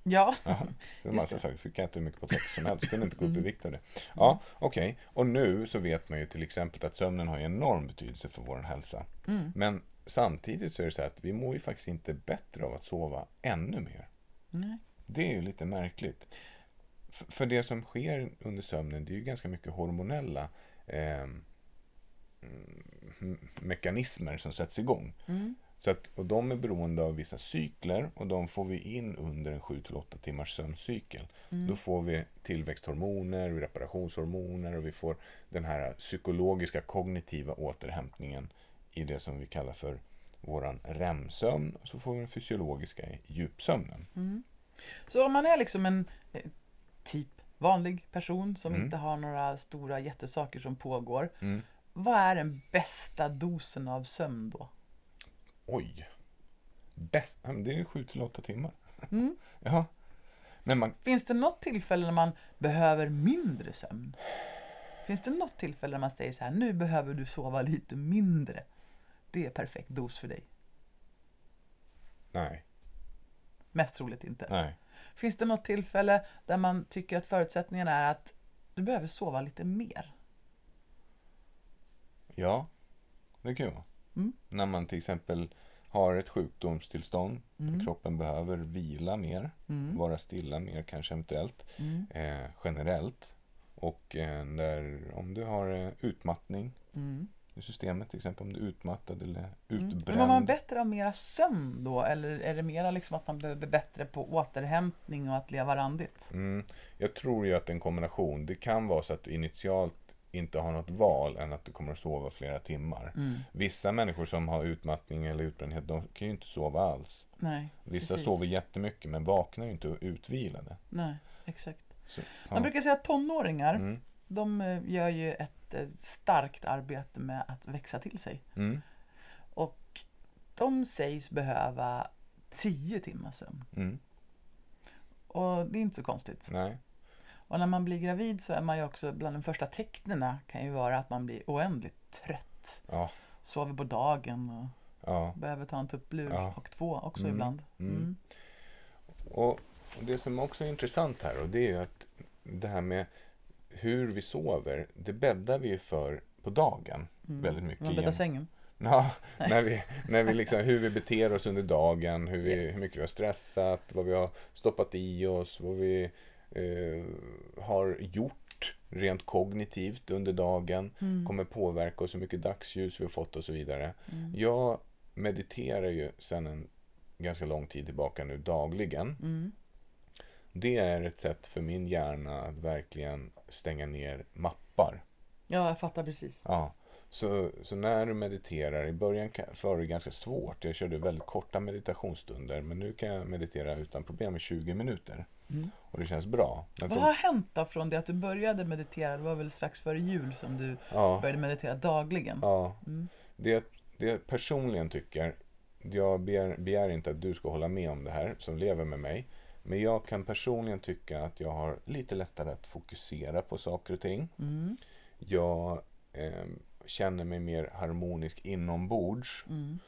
Ja, Det var Just massa det. saker. Fick äta hur mycket potatis som helst. Kunde inte gå upp i vikt av det. Ja, okej. Och nu så vet man ju till exempel att sömnen har en enorm betydelse för vår hälsa. Mm. Men samtidigt så är det så att vi mår ju faktiskt inte bättre av att sova ännu mer. Nej. Det är ju lite märkligt. F- för det som sker under sömnen det är ju ganska mycket hormonella eh, mm, mekanismer som sätts igång. Mm. Så att, och de är beroende av vissa cykler och de får vi in under en 7-8 timmars sömncykel. Mm. Då får vi tillväxthormoner, reparationshormoner och vi får den här psykologiska kognitiva återhämtningen i det som vi kallar för våran REM-sömn. Så får vi den fysiologiska djupsömnen. Mm. Så om man är liksom en eh, typ vanlig person som Mm. inte har några stora jättesaker som pågår. Mm. Vad är den bästa dosen av sömn då? Oj! Bäst, det är 7-8 timmar. Mm. Ja. Men man, Finns det något tillfälle när man behöver mindre sömn? Finns det något tillfälle när man säger så här, nu behöver du sova lite mindre? Det är perfekt dos för dig. nej, Mest troligt inte. nej. Finns det något tillfälle där man tycker att förutsättningarna är att du behöver sova lite mer? Ja, det kan ju vara. Mm. När man till exempel har ett sjukdomstillstånd, Mm. kroppen behöver vila mer, Mm. vara stilla mer kanske eventuellt, Mm. eh, generellt. Och eh, där, om du har eh, utmattning Mm. i systemet, till exempel om du är utmattad eller Mm. utbränd. Men var man bättre av mera sömn då? Eller är det mera liksom att man behöver bli bättre på återhämtning och att leva randigt? Mm, jag tror ju att en kombination, det kan vara så att du initialt inte har något val än att du kommer att sova flera timmar. Mm. Vissa människor som har utmattning eller utbrändhet, de kan ju inte sova alls. Nej, Vissa precis. sover jättemycket men vaknar ju inte utvilade. Nej, exakt. Så, Man ja. brukar säga att tonåringar, Mm, de eh, gör ju ett eh, starkt arbete med att växa till sig. mm, Och de sägs behöva 10 timmar sömn. mm, Och det är inte så konstigt. nej. Och när man blir gravid så är man ju också, bland de första tecknen kan ju vara att man blir oändligt trött. Ja, Sover på dagen och ja. behöver ta en tupplur Ja. och två också Mm, ibland. mm. Mm. Och det som också är intressant här och det är ju att det här med hur vi sover, det bäddar vi ju för på dagen Mm. väldigt mycket. Man bäddar sängen. Ja, när vi, när vi liksom, hur vi beter oss under dagen, hur, vi, Yes. hur mycket vi har stressat, vad vi har stoppat i oss, vad vi eh, har gjort rent kognitivt under dagen, Mm. kommer påverka oss, hur mycket dagsljus vi har fått och så vidare. Mm. Jag mediterar ju sedan en ganska lång tid tillbaka nu dagligen. Mm. Det är ett sätt för min hjärna att verkligen stänga ner mappar. Ja, jag fattar precis. Ja, så, så när du mediterar, i början var det ganska svårt. Jag körde väldigt korta meditationsstunder, men nu kan jag meditera utan problem i 20 minuter. Mm. Och det känns bra. Men Vad har hänt då från det att du började meditera? Det var väl strax före jul som du ja, började meditera dagligen? ja, Mm. det, det jag personligen tycker, jag begär, begär inte att du ska hålla med om det här som lever med mig. Men jag kan personligen tycka att jag har lite lättare att fokusera på saker och ting. Mm. Jag eh, känner mig mer harmonisk inombords. Mm.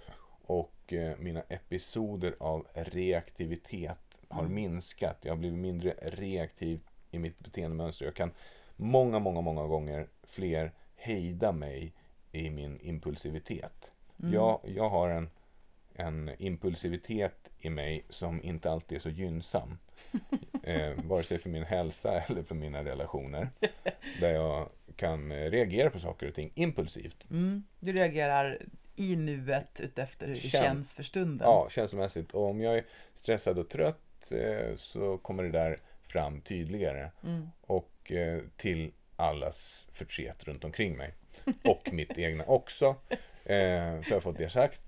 Och eh, mina episoder av reaktivitet har Mm. minskat. Jag har blivit mindre reaktiv i mitt beteendemönster. Jag kan många, många, många gånger fler hejda mig i min impulsivitet. Mm. Jag, jag har en, en impulsivitet i mig som inte alltid är så gynnsam. eh, vare sig för min hälsa eller för mina relationer. Där jag kan eh, reagera på saker och ting impulsivt. Mm. Du reagerar i nuet utefter hur det Känn- känns för stunden. Ja, känslomässigt. Och om jag är stressad och trött eh, så kommer det där fram tydligare. Mm. Och eh, till allas förtret runt omkring mig. Och mitt egna också. Eh, så har jag fått det sagt.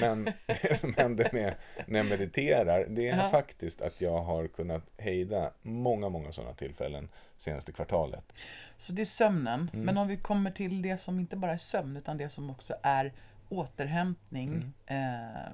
Men det som händer med, när jag mediterar, det är Ja. faktiskt att jag har kunnat hejda många, många sådana tillfällen senaste kvartalet. Så det är sömnen. Mm. Men om vi kommer till det som inte bara är sömn utan det som också är återhämtning eh,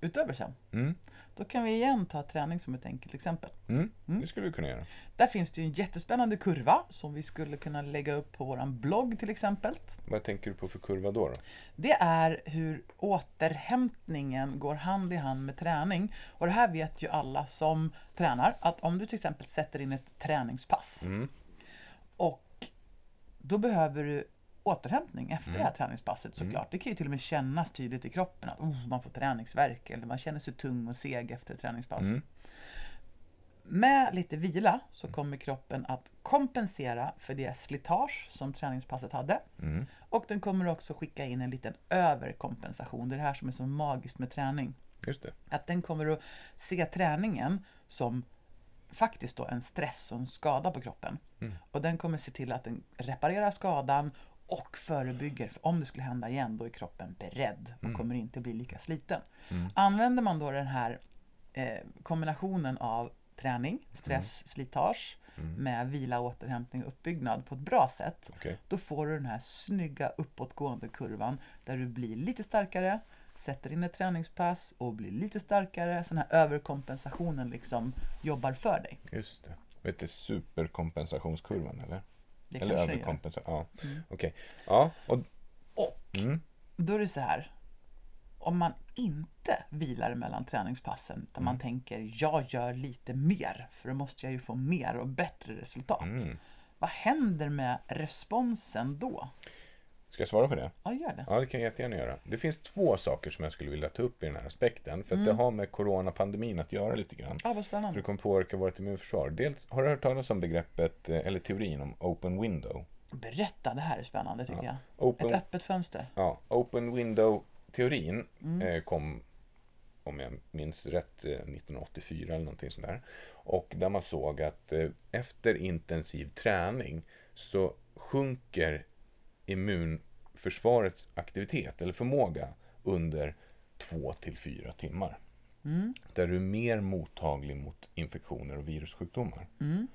utöver sömn. Mm. Då kan vi igen ta träning som ett enkelt exempel. Mm. Mm. Det skulle vi kunna göra. Där finns det ju en jättespännande kurva som vi skulle kunna lägga upp på våran blogg till exempel. Vad tänker du på för kurva då? då? Det är hur återhämtningen går hand i hand med träning. Och det här vet ju alla som tränar att om du till exempel sätter in ett träningspass Mm. och då behöver du återhämtning efter Mm. det här träningspasset såklart. Det kan ju till och med kännas tydligt i kroppen att oh, man får träningsvärk eller man känner sig tung och seg efter ett träningspass. Mm. med lite vila så kommer kroppen att kompensera för det slitage som träningspasset hade. Mm. Och den kommer också skicka in en liten överkompensation. Det är det här som är så magiskt med träning. Just det. Att den kommer att se träningen som faktiskt då en stress och en skada på kroppen. Mm. Och den kommer se till att den reparerar skadan och förebygger. För om det skulle hända igen då är kroppen beredd och kommer inte bli lika sliten. Mm. Använder man då den här eh, kombinationen av träning, stress, slitage med vila, återhämtning och uppbyggnad på ett bra sätt. Okej. Då får du den här snygga uppåtgående kurvan där du blir lite starkare, sätter in ett träningspass och blir lite starkare. Så den här överkompensationen liksom jobbar för dig. Just det. Vet du, superkompensationskurvan eller? Det eller kanske överkompensation. Ja, okej. Ja, och... Och Mm. då är det så här. Om man inte vilar mellan träningspassen, utan Mm. man tänker jag gör lite mer, för då måste jag ju få mer och bättre resultat. Mm. Vad händer med responsen då? Ska jag svara på det? Ja, gör det. Ja, det kan jag jättegärna göra. Det finns två saker som jag skulle vilja ta upp i den här aspekten. För att Mm. det har med coronapandemin att göra lite grann. Ja, vad spännande. det kommer påverka vårt immunförsvar. Dels, har du hört talas om begreppet, eh, eller teorin om open window? Berätta, det här är spännande tycker jag. Open, Ett öppet fönster. ja, open window-teorin Mm. eh, kom, om jag minns rätt, eh, 1984 eller någonting sånt där. Och där man såg att eh, efter intensiv träning så sjunker immunförsvarets aktivitet eller förmåga under två till fyra timmar. Mm. Där du är mer mottaglig mot infektioner och virussjukdomar. Mm.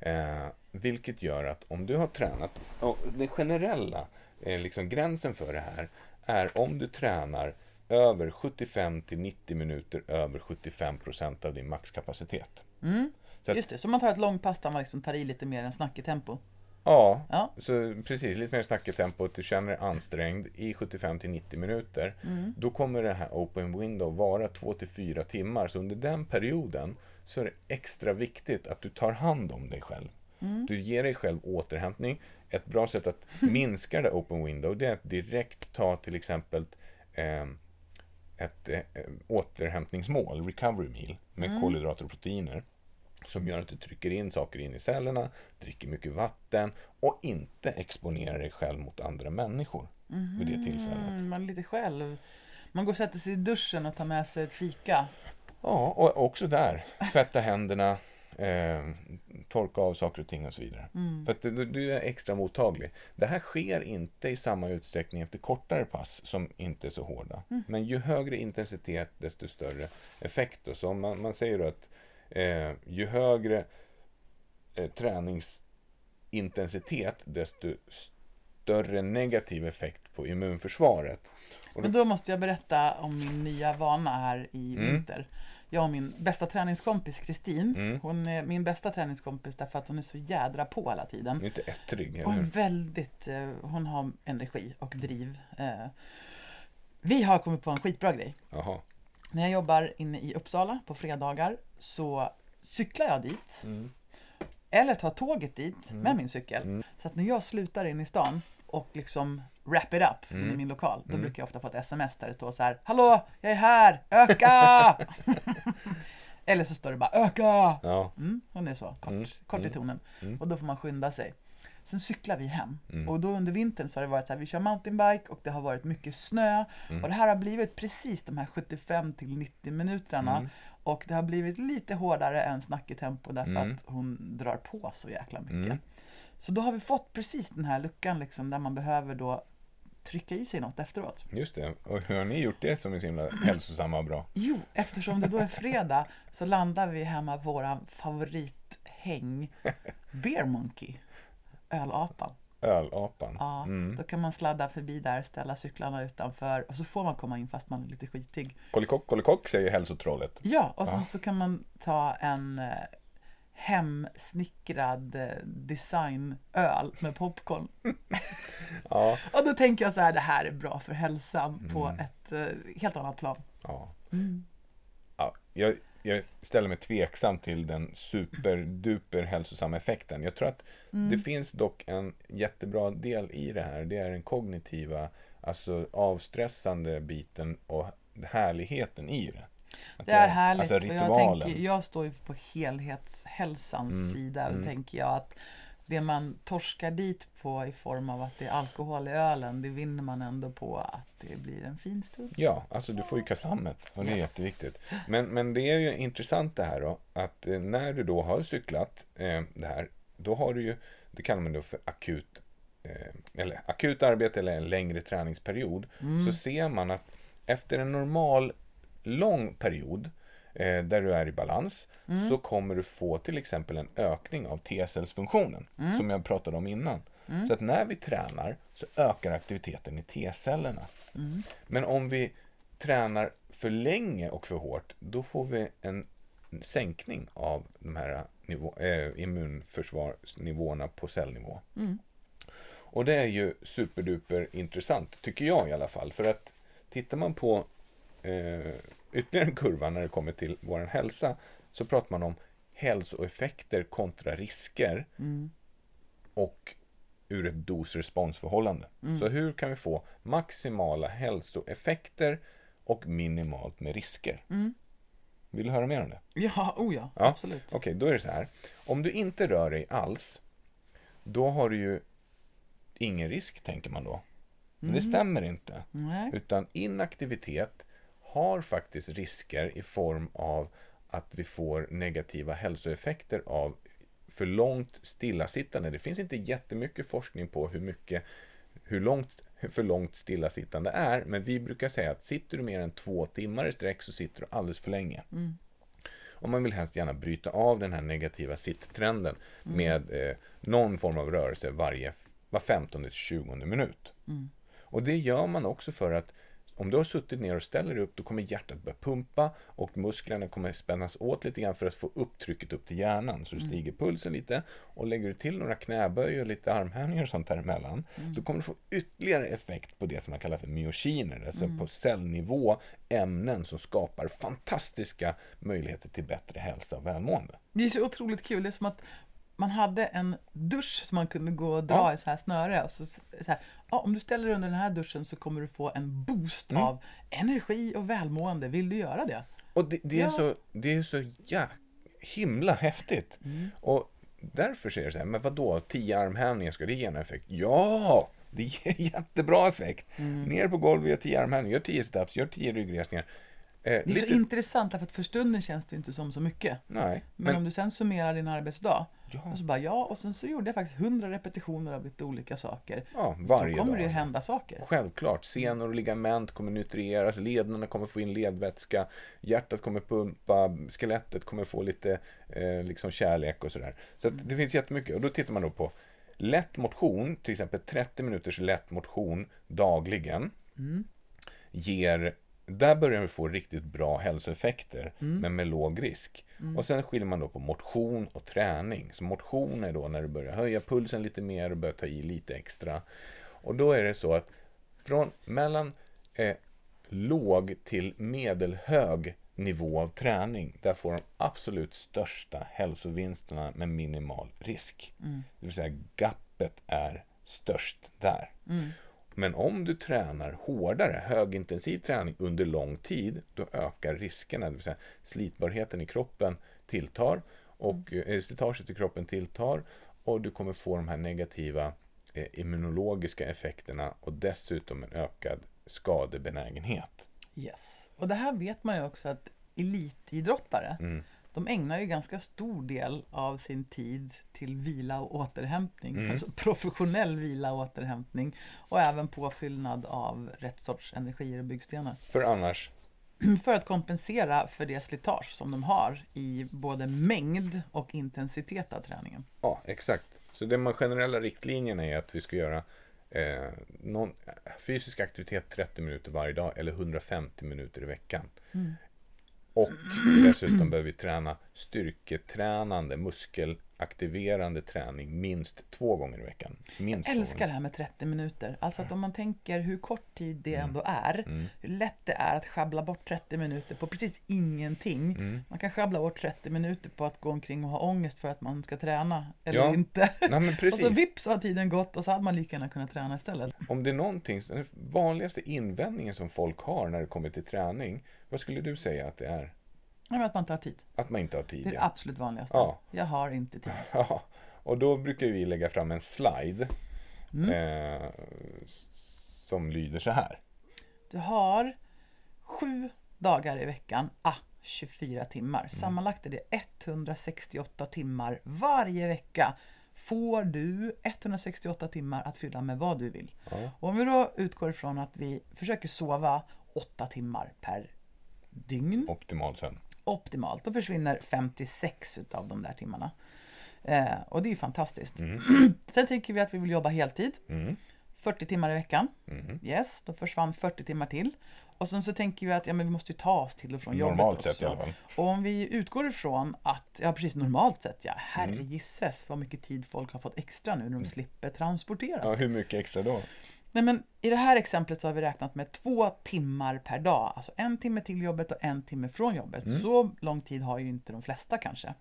Eh, vilket gör att om du har tränat, och den generella eh, liksom gränsen för det här är om du tränar över 75 till 90 minuter över 75 procent av din maxkapacitet. Mm. Så att- Just det, så man tar ett långpass där man liksom tar i lite mer än snack i tempo. Ja, Ja. så precis, lite mer att du känner dig ansträngd i 75 till 90 minuter. Mm. Då kommer det här open window vara 2 till 4 timmar. Så under den perioden så är det extra viktigt att du tar hand om dig själv. Mm. Du ger dig själv återhämtning. Ett bra sätt att minska det open window det är att direkt ta till exempel eh, ett eh, återhämtningsmål, recovery meal, med kolhydrater och proteiner. Som gör att du trycker in saker in i cellerna, dricker mycket vatten och inte exponerar dig själv mot andra människor vid det tillfället. Mm, man är lite själv. Man går och sätter sig i duschen och tar med sig ett fika. Ja, och också där. Tvätta händerna, eh, torka av saker och ting och så vidare. För att du, du är extra mottaglig. Det här sker inte i samma utsträckning efter kortare pass som inte är så hårda. Men ju högre intensitet desto större effekt. då. Så man, man säger då att eh, ju högre eh, träningsintensitet desto större negativ effekt på immunförsvaret. Och Men då måste jag berätta om min nya vana här i Mm. vinter. Jag och min bästa träningskompis Kristin, Mm. hon är min bästa träningskompis därför att hon är så jädra på hela tiden. Inte ettrig, eller Hon är väldigt, eh, hon har energi och driv. Eh, vi har kommit på en skitbra grej. Jaha. När jag jobbar inne i Uppsala på fredagar så cyklar jag dit. Mm. Eller tar tåget dit med min cykel. Mm. Så att när jag slutar in i stan och liksom wrap it up in i Mm. min lokal. Då Mm. brukar jag ofta få ett sms där det står så här. Hallå, jag är här, öka! Eller så står det bara öka! Ja. Mm, hon är så kort, Mm, kort i mm, tonen. mm. Och då får man skynda sig. Sen cyklar vi hem. Mm. Och då under vintern så har det varit så här, vi kör mountainbike och det har varit mycket snö. Mm. Och det här har blivit precis de här 75 till 90 minuterna. Mm. Och det har blivit lite hårdare än snack i tempo därför Mm. att hon drar på så jäkla mycket. Mm. Så då har vi fått precis den här luckan liksom där man behöver då trycka i sig något efteråt. Just det. Och hur har ni gjort det som är så himla hälsosamma och bra? Jo, eftersom det då är fredag så landar vi hemma på våran favorithäng Beer Monkey, ölapan. Ölapan. Ja, Mm. Då kan man sladda förbi där, ställa cyklarna utanför och så får man komma in fast man är lite skitig. Kollikock, kollikock säger hälsotrollet. Ja, och sen Ja. så kan man ta en eh, hemsnickrad eh, designöl med popcorn. Ja. Och då tänker jag så här, det här är bra för hälsan på Mm. ett eh, helt annat plan. ja. Mm. ja. Jag, jag ställer mig tveksam till den superduper hälsosamma effekten. Jag tror att Mm. det finns dock en jättebra del i det här. Det är den kognitiva, alltså avstressande biten och härligheten i det. Att Det är göra- härligt. Alltså och jag, ritualen. tänker, jag står ju på helhetshälsans Mm, sida. Och mm. tänker jag att det man torskar dit på i form av att det är alkohol i ölen, det vinner man ändå på att det blir en fin stund. Ja, alltså du får ju kasammet och det är Yes. jätteviktigt. Men, men det är ju intressant det här då, att eh, när du då har cyklat eh, det här, då har du ju, det kallar man då för akut, eh, eller akut arbete eller en längre träningsperiod, så ser man att efter en normal lång period eh, där du är i balans så kommer du få till exempel en ökning av T-cellsfunktionen som jag pratade om innan. Så att när vi tränar så ökar aktiviteten i T-cellerna. Men om vi tränar för länge och för hårt, då får vi en sänkning av de här nivå, eh, immunförsvarsnivåerna på cellnivå. Och det är ju superduper intressant, tycker jag i alla fall. För att tittar man på eh, ytterligare en kurva när det kommer till vår hälsa, så pratar man om hälsoeffekter kontra risker och ur ett dos-responsförhållande. Så hur kan vi få maximala hälsoeffekter och minimalt med risker? Vill du höra mer om det? Ja, oh ja, Ja, absolut. Okej, då är det så här. Om du inte rör dig alls, då har du ju ingen risk, tänker man då. Men det stämmer inte. Nej. Utan inaktivitet har faktiskt risker i form av att vi får negativa hälsoeffekter av för långt stillasittande. Det finns inte jättemycket forskning på hur mycket hur långt för långt stillasittande är, men vi brukar säga att sitter du mer än två timmar i sträck så sitter du alldeles för länge. Och man vill helst gärna bryta av den här negativa sitttrenden med eh, någon form av rörelse varje, var 15 till 20 minut. Och det gör man också för att om du har suttit ner och ställer dig upp, då kommer hjärtat börja pumpa och musklerna kommer spännas åt lite grann för att få upp trycket upp till hjärnan. Så du stiger pulsen lite och lägger du till några knäböj och lite armhävningar och sånt däremellan, då kommer du få ytterligare effekt på det som man kallar för myokiner, alltså på cellnivå, ämnen som skapar fantastiska möjligheter till bättre hälsa och välmående. Det är så otroligt kul. Det är som att man hade en dusch som man kunde gå och dra Ja. i så här snöre. Och så, så här, ja, om du ställer dig under den här duschen så kommer du få en boost Mm. av energi och välmående. Vill du göra det? Och det, det, är, Ja. så, det är så ja, himla häftigt. Och därför säger jag så här, men vadå, tio armhävningar, ska det ge en effekt? Ja! Det ger jättebra effekt. Ner på golvet, gör tio armhävningar, gör tio steps, gör tio ryggresningar. Eh, Det är så intressant därför att för stunden känns det inte som så mycket. Nej, Men, men, om du sen summerar din arbetsdag Ja. och så bara ja, och sen så gjorde jag faktiskt 100 repetitioner av lite olika saker. ja, varje Då kommer dag. det ju hända saker. Självklart, senor och ligament kommer nutrieras, lederna kommer få in ledvätska, hjärtat kommer pumpa, skelettet kommer få lite eh, liksom kärlek och sådär. Så det finns jättemycket. Och då tittar man då på lätt motion, till exempel 30 minuters lätt motion dagligen. Ger, där börjar vi få riktigt bra hälsoeffekter, men med låg risk. Och sen skiljer man då på motion och träning. Så motion är då när du börjar höja pulsen lite mer och börjar ta i lite extra. Och då är det så att från mellan eh, låg till medelhög nivå av träning, där får de absolut största hälsovinsterna med minimal risk. Det vill säga gapet är störst där. Men om du tränar hårdare, högintensiv träning under lång tid, då ökar riskerna, det vill säga slitbarheten i kroppen tilltar och eh, slitaget i kroppen tilltar och du kommer få de här negativa eh, immunologiska effekterna och dessutom en ökad skadebenägenhet. Yes. Och det här vet man ju också att elitidrottare, Mm. De ägnar ju ganska stor del av sin tid till vila och återhämtning. Mm. Alltså professionell vila och återhämtning. Och även påfyllnad av rätt sorts energier och byggstenar. För annars, För att kompensera för det slitage som de har i både mängd och intensitet av träningen. ja exakt. Så de generella riktlinjerna är att vi ska göra eh, någon, fysisk aktivitet 30 minuter varje dag eller 150 minuter i veckan. Och dessutom behöver vi träna styrketränande, muskel aktiverande träning minst två gånger i veckan. Minst Jag älskar det här med 30 minuter. Alltså att om man tänker hur kort tid det Mm. ändå är. Hur lätt det är att sjabbla bort 30 minuter på precis ingenting. Mm. Man kan sjabbla bort 30 minuter på att gå omkring och ha ångest för att man ska träna. Eller Ja, inte. Nej, Och så vips har tiden gått och så hade man lika gärna kunnat träna istället. Om det är någonting, den vanligaste invändningen som folk har när det kommer till träning, vad skulle du säga att det är? Men att man inte har tid. Att man inte har tid? Det är det ja. absolut vanligaste. Ja. Jag har inte tid. Ja, och då brukar vi lägga fram en slide Mm. eh, som lyder så här. Du har sju dagar i veckan, ah, 24 timmar. Mm. Sammanlagt är det 168 timmar varje vecka. Får du 168 timmar att fylla med vad du vill. Ja. Och om vi då utgår ifrån att vi försöker sova 8 timmar per dygn, Optimal sömn. Optimalt, då försvinner 56 utav de där timmarna. Eh, och det är fantastiskt. Sen tänker vi att vi vill jobba heltid, Mm. 40 timmar i veckan. Mhm. Yes, då försvann 40 timmar till. Och sen så tänker vi att ja, men vi måste ju ta oss till och från jobbet Normalt sett i alla fall. Och om vi utgår ifrån att, ja precis normalt sett ja, Mm. herregisses vad mycket tid folk har fått extra nu när de slipper transportera sig. Ja, hur mycket extra då? Nej men i det här exemplet så har vi räknat med två timmar per dag. Alltså en timme till jobbet och en timme från jobbet. Mm. Så lång tid har ju inte de flesta kanske.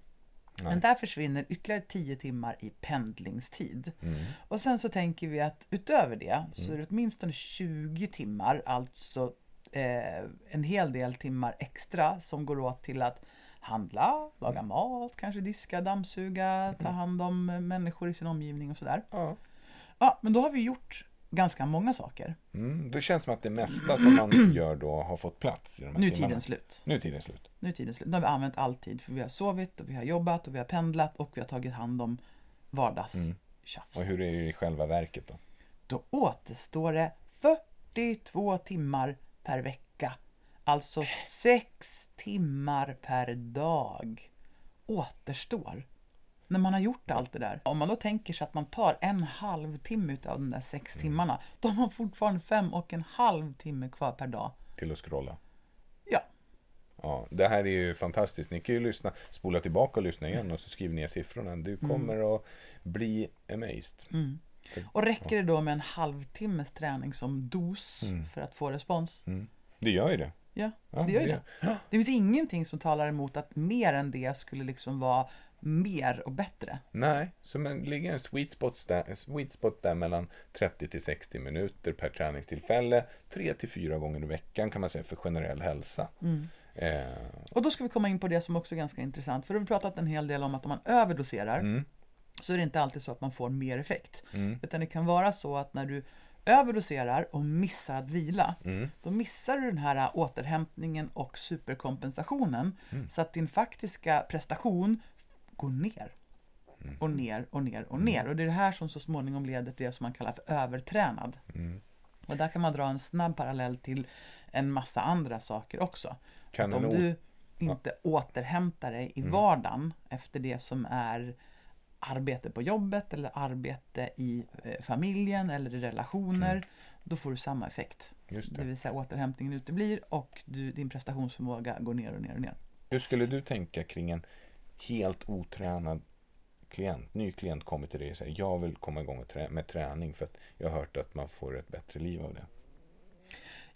Men där försvinner ytterligare 10 timmar i pendlingstid. Mm. Och sen så tänker vi att utöver det så är det åtminstone 20 timmar, alltså eh, en hel del timmar extra som går åt till att handla, laga mat, kanske diska, dammsuga, ta hand om människor i sin omgivning och sådär. Ja. Ja, men då har vi gjort ganska många saker. Mm. Det känns som att det mesta som man gör då har fått plats i de här Nu är tiden slut. Nu är tiden slut. Nu är tiden slut. Nu har vi använt all tid för vi har sovit och vi har jobbat och vi har pendlat och vi har tagit hand om vardagstjafset. Och hur är det i själva verket då? Då återstår det 42 timmar per vecka. Alltså 6 timmar per dag återstår. När man har gjort allt det där. Om man då tänker sig att man tar en halvtimme utav de där sex timmarna. Då har man fortfarande fem och en halv timme kvar per dag. Till att scrolla. Ja, Ja, det här är ju fantastiskt. Ni kan ju lyssna, spola tillbaka och lyssna igen och så skriver ner siffrorna. Du kommer att bli amazed. och räcker det då med en halvtimmes träning som dos för att få respons? Mm. Det gör ju det. Ja, Ja, det gör ju det det. Det finns ingenting som talar emot att mer än det skulle liksom vara mer och bättre. Nej, så man ligger en sweet spot, där, sweet spot där mellan 30 till 60 minuter per träningstillfälle. 3 till 4 gånger i veckan kan man säga för generell hälsa. Eh, Och då ska vi komma in på det som också är ganska intressant. För då har vi pratat en hel del om att om man överdoserar mm, så är det inte alltid så att man får mer effekt. mm, Utan det kan vara så att när du överdoserar och missar att vila, mm, då missar du den här återhämtningen och superkompensationen. Mm. Så att din faktiska prestation går ner. Mm. Och ner och ner och ner. Och det är det här som så småningom leder till det som man kallar för övertränad. mm. Och där kan man dra en snabb parallell till en massa andra saker också. Kan att om Mm. du inte återhämtar dig i vardagen efter det som är arbete på jobbet eller arbete i eh, familjen eller i relationer, då får du samma effekt. Mm. Just Det det. vill säga återhämtningen uteblir och du, din prestationsförmåga går ner och ner och ner. Hur skulle du tänka kring en helt otränad klient, ny klient kommer till dig och säger jag vill komma igång med, trä- med träning för att jag har hört att man får ett bättre liv av det.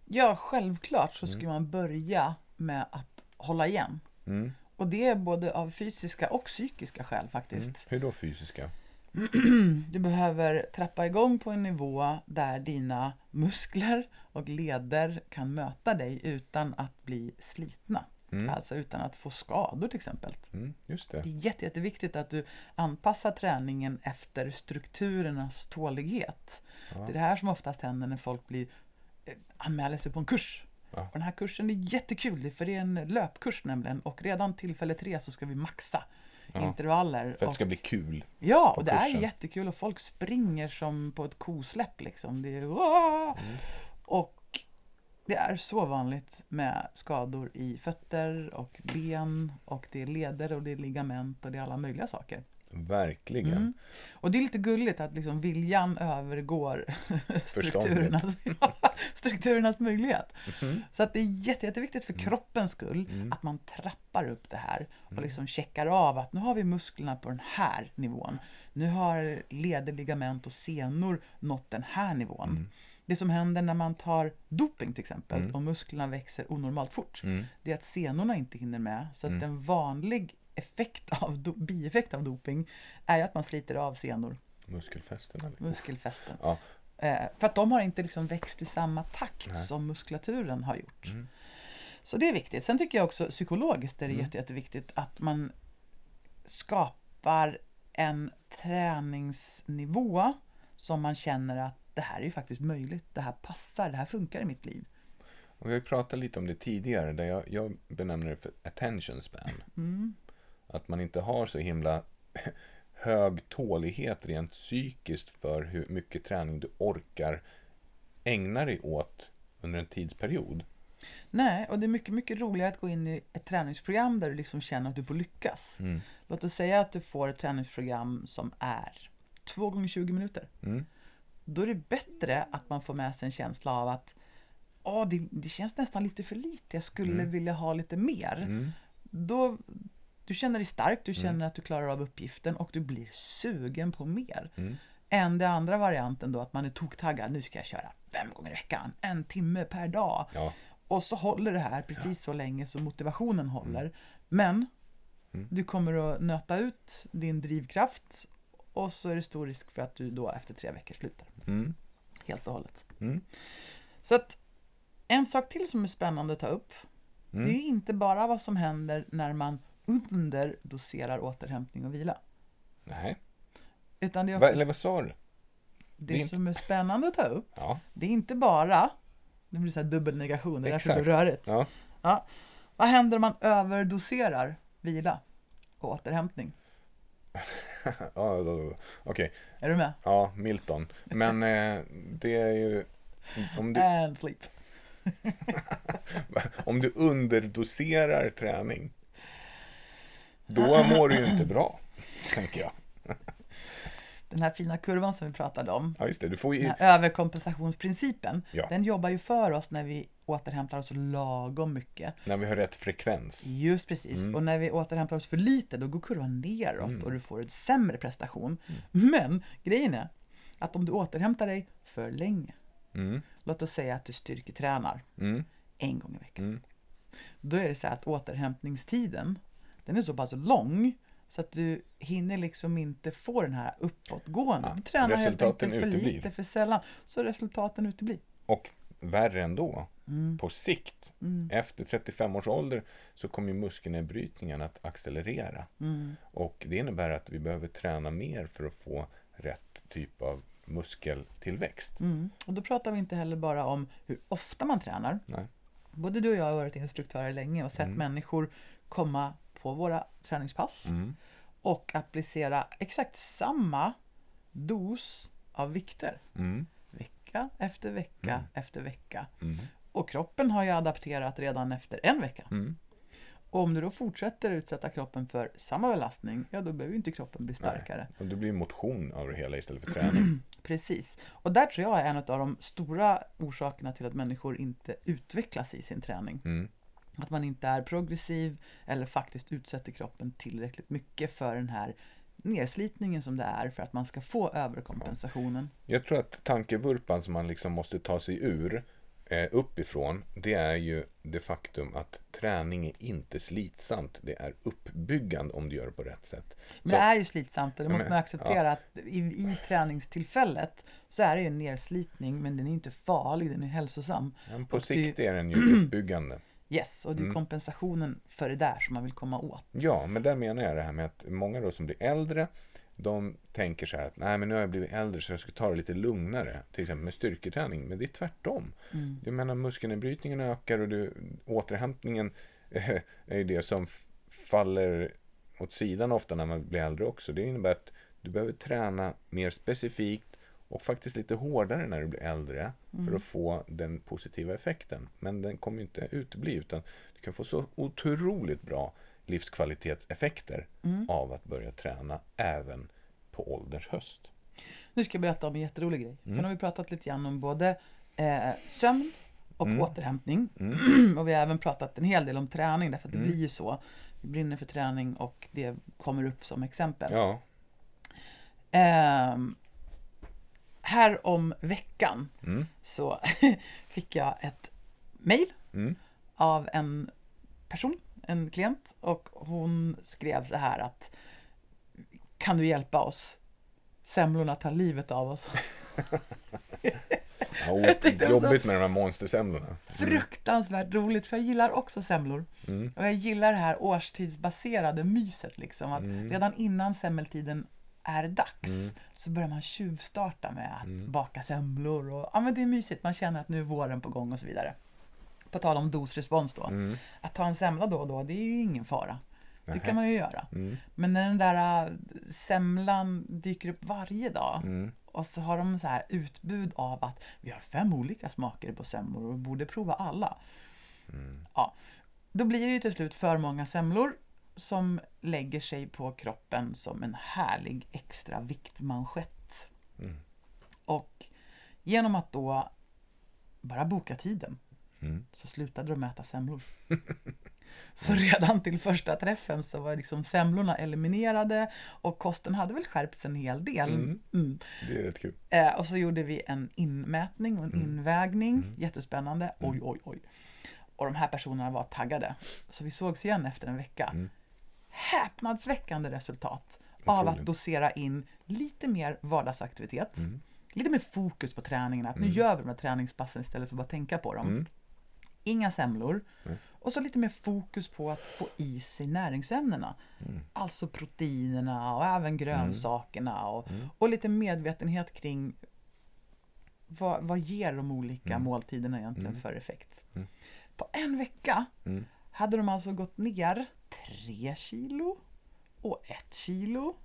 Ja, självklart så ska man börja med att hålla igen. Mm. Och det är både av fysiska och psykiska skäl Mm. faktiskt. Hur då fysiska? Du behöver trappa igång på en nivå där dina muskler och leder kan möta dig utan att bli slitna. Mm. Alltså utan att få skador till exempel. Mm, just det. Det är jätte, jätteviktigt att du anpassar träningen efter strukturernas tålighet. Det är det här som oftast händer när folk blir, eh, anmäler sig på en kurs. Ja. Och den här kursen är jättekul, för det är en löpkurs nämligen. Och redan tillfälle tre så ska vi maxa Ja. intervaller. För att det och ska bli kul. Ja, och det är kursen. jättekul och folk springer som på ett kosläpp liksom. Det är! Mm. Och det är så vanligt med skador i fötter och ben och det är leder och det är ligament och det är alla möjliga saker. Verkligen. Mm. Och det är lite gulligt att liksom viljan övergår strukturernas, strukturernas möjlighet. Mhm. Så att det är jätte, jätteviktigt för kroppens skull Mm. att man trappar upp det här och Mm. liksom checkar av att nu har vi musklerna på den här nivån. Nu har leder, ligament och senor nått den här nivån. Det som händer när man tar doping till exempel Mm. och musklerna växer onormalt fort Mm. det är att senorna inte hinner med. Så att Mm. en vanlig effekt av do- bieffekt av doping är att man sliter av senor, Muskelfästena. muskelfästen. Ja. Eh, för att de har inte liksom växt i samma takt Nej. som muskulaturen har gjort. Mm. Så det är viktigt. Sen tycker jag också psykologiskt är det Mm. jätte, jätteviktigt att man skapar en träningsnivå som man känner att det här är ju faktiskt möjligt, det här passar, det här funkar i mitt liv. Och vi har ju pratat lite om det tidigare, där jag, jag benämner det för attention span. Mm. Att man inte har så himla hög tålighet rent psykiskt för hur mycket träning du orkar ägna dig åt under en tidsperiod. Nej, och det är mycket, mycket roligare att gå in i ett träningsprogram där du liksom känner att du får lyckas. Mm. Låt oss säga att du får ett träningsprogram som är 2 gånger 20 minuter. Mm. Då är det bättre att man får med sig en känsla av att Åh, det, det känns nästan lite för lite, jag skulle Mm. vilja ha lite mer. Mm. Då, du känner dig stark, du känner Mm. att du klarar av uppgiften och du blir sugen på mer. Mm. Än den andra varianten då, att man är toktaggad. Nu ska jag köra fem gånger i veckan, en timme per dag. Ja. Och så håller det här precis så länge som motivationen håller. Men Mm. du kommer att nöta ut din drivkraft och så är det stor risk för att du då efter tre veckor slutar. Mm. Helt och hållet. Mm. Så att en sak till som är spännande att ta upp. Mm. Det är inte bara vad som händer när man underdoserar återhämtning och vila. Nej. Utan det är Va, också eller vad sa du? det det är inte- som är spännande att ta upp. Ja. Det är inte bara, det blir så här dubbelnegation, det är därför det blir rörigt. ja. Ja. Vad händer om man överdoserar vila och återhämtning? ja Okej. Är du med? Ja, Milton. Men eh, det är ju... Om du, And sleep. om du underdoserar träning. Då mår du ju inte bra. Tänker jag. Den här fina kurvan som vi pratade om, Ja, just det. Du får den ju... här överkompensationsprincipen, Ja. den jobbar ju för oss när vi återhämtar oss lagom mycket. När vi har rätt frekvens. Just precis. Mm. Och när vi återhämtar oss för lite, då går kurvan neråt Mm. och du får en sämre prestation. Men grejen är att om du återhämtar dig för länge, Mm. låt oss säga att du styrketränar Mm. en gång i veckan. Mm. Då är det så här att återhämtningstiden, den är så pass lång så att du hinner liksom inte få den här uppåtgående. Ja, du tränar helt enkelt för uteblir. lite, för sällan. Så resultaten uteblir. Och värre ändå, Mm. på sikt, Mm. efter 35 års ålder, så kommer muskelnedbrytningen att accelerera. Mm. Och det innebär att vi behöver träna mer för att få rätt typ av muskeltillväxt. Mm. Och då pratar vi inte heller bara om hur ofta man tränar. Nej. Både du och jag har varit instruktörer länge och sett Mm. människor komma på våra träningspass Mm. och applicera exakt samma dos av vikter. Mm. Vecka efter vecka Mm. efter vecka. Mm. Och kroppen har ju adapterat redan efter en vecka. Mm. Och om du då fortsätter utsätta kroppen för samma belastning, ja då behöver inte kroppen bli starkare. Och det blir motion av det hela istället för träning. Precis. Och där tror jag är en av de stora orsakerna till att människor inte utvecklas i sin träning. Att man inte är progressiv eller faktiskt utsätter kroppen tillräckligt mycket för den här nedslitningen som det är för att man ska få överkompensationen. Jag tror att tankevurpan som man liksom måste ta sig ur eh, uppifrån, det är ju det faktum att träning är inte slitsamt. Det är uppbyggande om du gör det på rätt sätt. Men Så- det är ju slitsamt och det Ja, måste men- man acceptera att i, i träningstillfället så är det ju en nedslitning men den är inte farlig, den är hälsosam. Men på Och det- sikt är den ju uppbyggande. Yes, och det är Mm. kompensationen för det där som man vill komma åt. Ja, men där menar jag det här med att många då som blir äldre, de tänker så här att nej men nu har jag blivit äldre så jag ska ta det lite lugnare. Till exempel med styrketräning, men det är tvärtom. Mm. Jag menar muskelnedbrytningen ökar och du, återhämtningen är ju det som faller åt sidan ofta när man blir äldre också. Det innebär att du behöver träna mer specifikt och faktiskt lite hårdare när du blir äldre för att få den positiva effekten. Men den kommer inte utebli utan du kan få så otroligt bra livskvalitetseffekter Mm. av att börja träna även på ålderns höst. Nu ska jag berätta om en jätterolig grej. Mm. För nu har vi pratat lite grann om både eh, sömn och Mm. återhämtning. Mm. och vi har även pratat en hel del om träning därför att det Mm. blir ju så. Vi brinner för träning och det kommer upp som exempel. Ja, Ehm, här om veckan mm. så fick jag ett mail Mm. av en person, en klient och hon skrev så här att Kan du hjälpa oss? Semlorna tar livet av oss. Ja, jobbigt med de här monstersemlorna. Fruktansvärt roligt för jag gillar också semlor. Mm. Och jag gillar det här årstidsbaserade myset liksom. Att Mm. redan innan semmeltiden är dags Mm. så börjar man tjuvstarta med att Mm. baka semlor. Och, ja, men det är mysigt, man känner att nu är våren på gång och så vidare. På tal om dosrespons då. Mm. Att ta en semla då och då, det är ju ingen fara. Det kan man ju göra. Mm. Men när den där äh, semlan dyker upp varje dag Mm. och så har de så här utbud av att vi har fem olika smaker på semlor och borde prova alla. Mm. Ja, då blir det ju till slut för många semlor som lägger sig på kroppen som en härlig extra viktmanschett. Mm. Och genom att då bara boka tiden Mm. så slutade de äta semlor. Så redan till första träffen så var liksom semlorna eliminerade och kosten hade väl skärpts en hel del. Mm. Mm. Det är rätt kul. Eh, och så gjorde vi en inmätning och en Mm. invägning. Mm. Jättespännande. Oj, oj, oj. Och de här personerna var taggade. Så vi sågs igen efter en vecka. Mm. Häpnadsväckande resultat av att dosera in lite mer vardagsaktivitet. Mm. Lite mer fokus på träningen. Att nu Mm. gör vi de här träningspassen istället för att bara tänka på dem. Mm. Inga semlor. Och så lite mer fokus på att få i sig näringsämnena. Mm. Alltså proteinerna och även grönsakerna. Och, Mm. och lite medvetenhet kring vad, vad ger de olika Mm. måltiderna egentligen Mm. för effekt. Mm. På en vecka Mm. hade de alltså gått ner 3 kilo och 1 kilo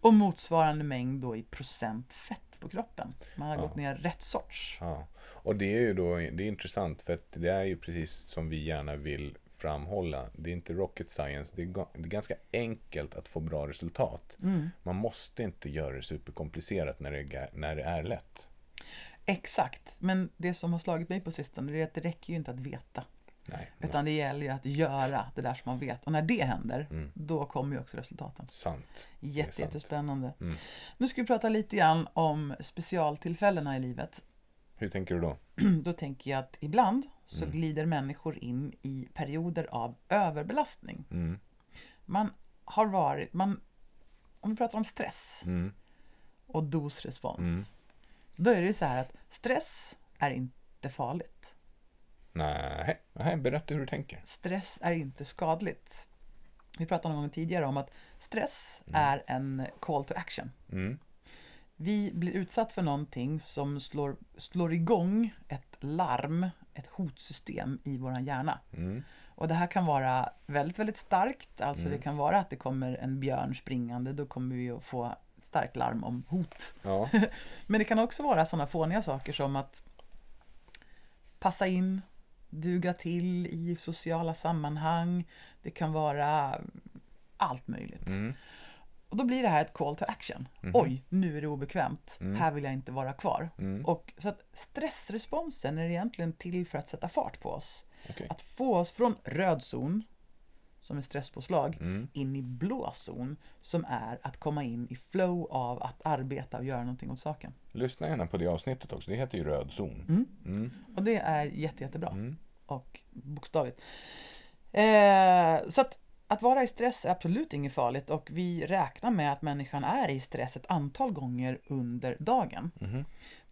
och motsvarande mängd då i procent fett på kroppen. Man har Ja. gått ner rätt sorts. Ja. Och det är ju då det är intressant för att det är ju precis som vi gärna vill framhålla. Det är inte rocket science. Det är, det är ganska enkelt att få bra resultat. Mm. Man måste inte göra det superkomplicerat när det, när det är lätt. Exakt, men det som har slagit mig på sistone är att det räcker ju inte att veta. Nej, Utan det gäller ju att göra det där som man vet. Och när det händer, Mm. då kommer ju också resultaten. sant. Jätte, sant. jättespännande. Mm. Nu ska vi prata lite grann om specialtillfällena i livet. Hur tänker du då? Då tänker jag att ibland så Mm. glider människor in i perioder av överbelastning. Mm. Man har varit, man, om vi pratar om stress Mm. och dosrespons. Mm. Då är det så här att stress är inte farligt. Nej, Nej, berätta hur du tänker. Stress är inte skadligt. Vi pratade någon gång tidigare om att stress Mm. är en call to action. Mm. Vi blir utsatt för någonting som slår, slår igång ett larm, ett hotsystem i vår hjärna. Mm. Och det här kan vara väldigt, väldigt starkt. Alltså Mm. det kan vara att det kommer en björn springande, då kommer vi att få ett starkt larm om hot. Ja. Men det kan också vara sådana fåniga saker som att passa in, duga till i sociala sammanhang. Det kan vara allt möjligt. Mm. Och då blir det här ett call to action. Mhm. Oj, nu är det obekvämt. Mm. Här vill jag inte vara kvar. Mm. Och så att stressresponsen är egentligen till för att sätta fart på oss. Okej. Att få oss från röd zon, som är stresspåslag, Mm. in i blå zon, som är att komma in i flow av att arbeta och göra någonting åt saken. Lyssna gärna på det avsnittet också. Det heter ju Röd zon. Mm. Mm. Och det är jätte, jättebra. Mm. och bokstavligt. Eh, så att, att vara i stress är absolut inget farligt och vi räknar med att människan är i stress ett antal gånger under dagen. Mhm.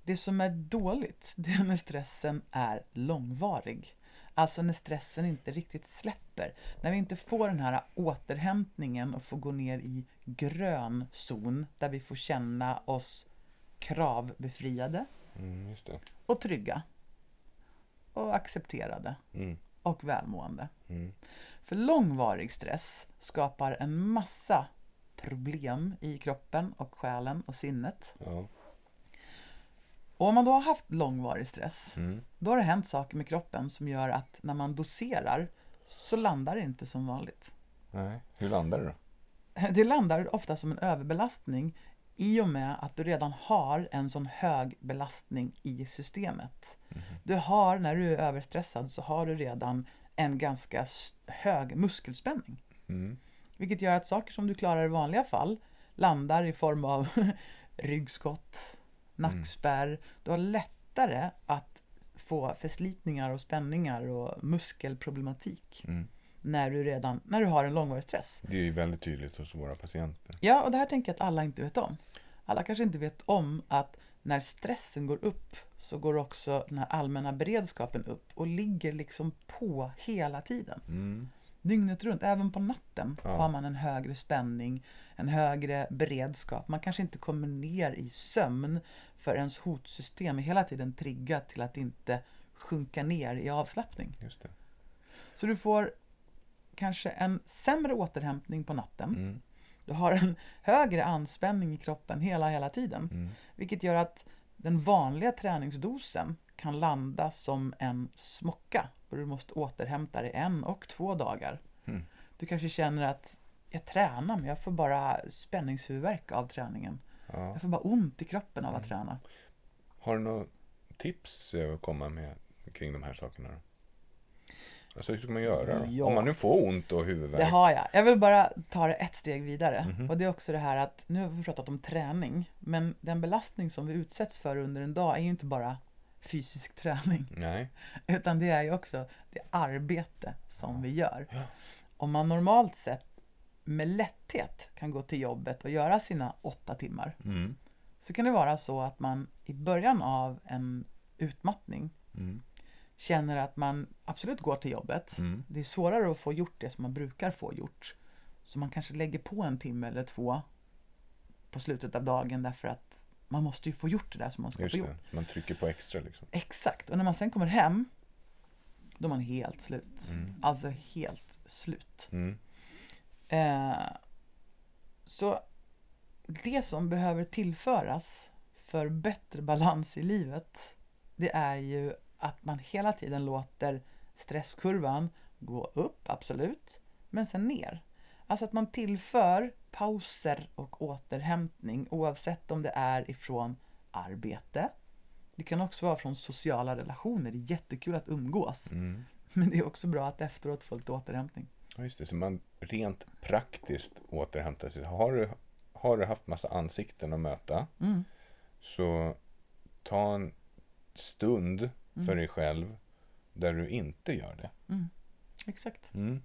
Det som är dåligt, det är när stressen är långvarig. Alltså när stressen inte riktigt släpper. När vi inte får den här återhämtningen och får gå ner i grön zon där vi får känna oss kravbefriade Mm, och trygga. Och accepterade Mm. och välmående. Mm. För långvarig stress skapar en massa problem i kroppen och själen och sinnet. Ja. Och om man då har haft långvarig stress, Mm. då har det hänt saker med kroppen som gör att när man doserar så landar det inte som vanligt. Nej. Hur landar det då? Det landar ofta som en överbelastning i och med att du redan har en sån hög belastning i systemet. Du har, när du är överstressad, så har du redan en ganska hög muskelspänning. Mm. Vilket gör att saker som du klarar i vanliga fall landar i form av ryggskott, nackspärr. Du har lättare att få förslitningar och spänningar och muskelproblematik Mm. när du redan när du har en långvarig stress. Det är ju väldigt tydligt hos våra patienter. Ja, och det här tänker jag att alla inte vet om. Alla kanske inte vet om att när stressen går upp så går också den här allmänna beredskapen upp och ligger liksom på hela tiden. Mm. Dygnet runt, även på natten Ja. har man en högre spänning, en högre beredskap. Man kanske inte kommer ner i sömn för ens hotsystem är hela tiden triggat till att inte sjunka ner i avslappning. Just det. Så du får kanske en sämre återhämtning på natten. Mm. Du har en högre anspänning i kroppen hela, hela tiden. Mm. Vilket gör att den vanliga träningsdosen kan landa som en smocka och du måste återhämta dig en och två dagar. Mm. Du kanske känner att jag tränar men jag får bara spänningshuvudvärk av träningen. Ja. Jag får bara ont i kroppen Mm. av att träna. Har du några tips att komma med kring de här sakerna? Då? Alltså hur ska man göra? Ja. Om man nu får ont och Det huvudvärk. har jag. Jag vill bara ta det ett steg vidare. Mhm. Och det är också det här att, nu har vi pratat om träning, men den belastning som vi utsätts för under en dag är ju inte bara fysisk träning. Nej. Utan det är ju också det arbete som vi gör. Ja. Om man normalt sett med lätthet kan gå till jobbet och göra sina åtta timmar Mm. så kan det vara så att man i början av en utmattning Mm. känner att man absolut går till jobbet. Mm. Det är svårare att få gjort det som man brukar få gjort. Så man kanske lägger på en timme eller två på slutet av dagen därför att man måste ju få gjort det där som man ska Just få gjort. det. Man trycker på extra liksom. Exakt, och när man sen kommer hem då är man helt slut. Mm. Alltså helt slut. Eh, så det som behöver tillföras för bättre balans i livet det är ju att man hela tiden låter stresskurvan gå upp, absolut, men sen ner. Alltså att man tillför pauser och återhämtning oavsett om det är ifrån arbete. Det kan också vara från sociala relationer. Det är jättekul att umgås. Mm. Men det är också bra att efteråt få lite återhämtning. Ja, just det. Så man rent praktiskt återhämtar sig. Har du, har du haft massa ansikten att möta Mm. så ta en stund Mm. för dig själv där du inte gör det. Exakt. Mm.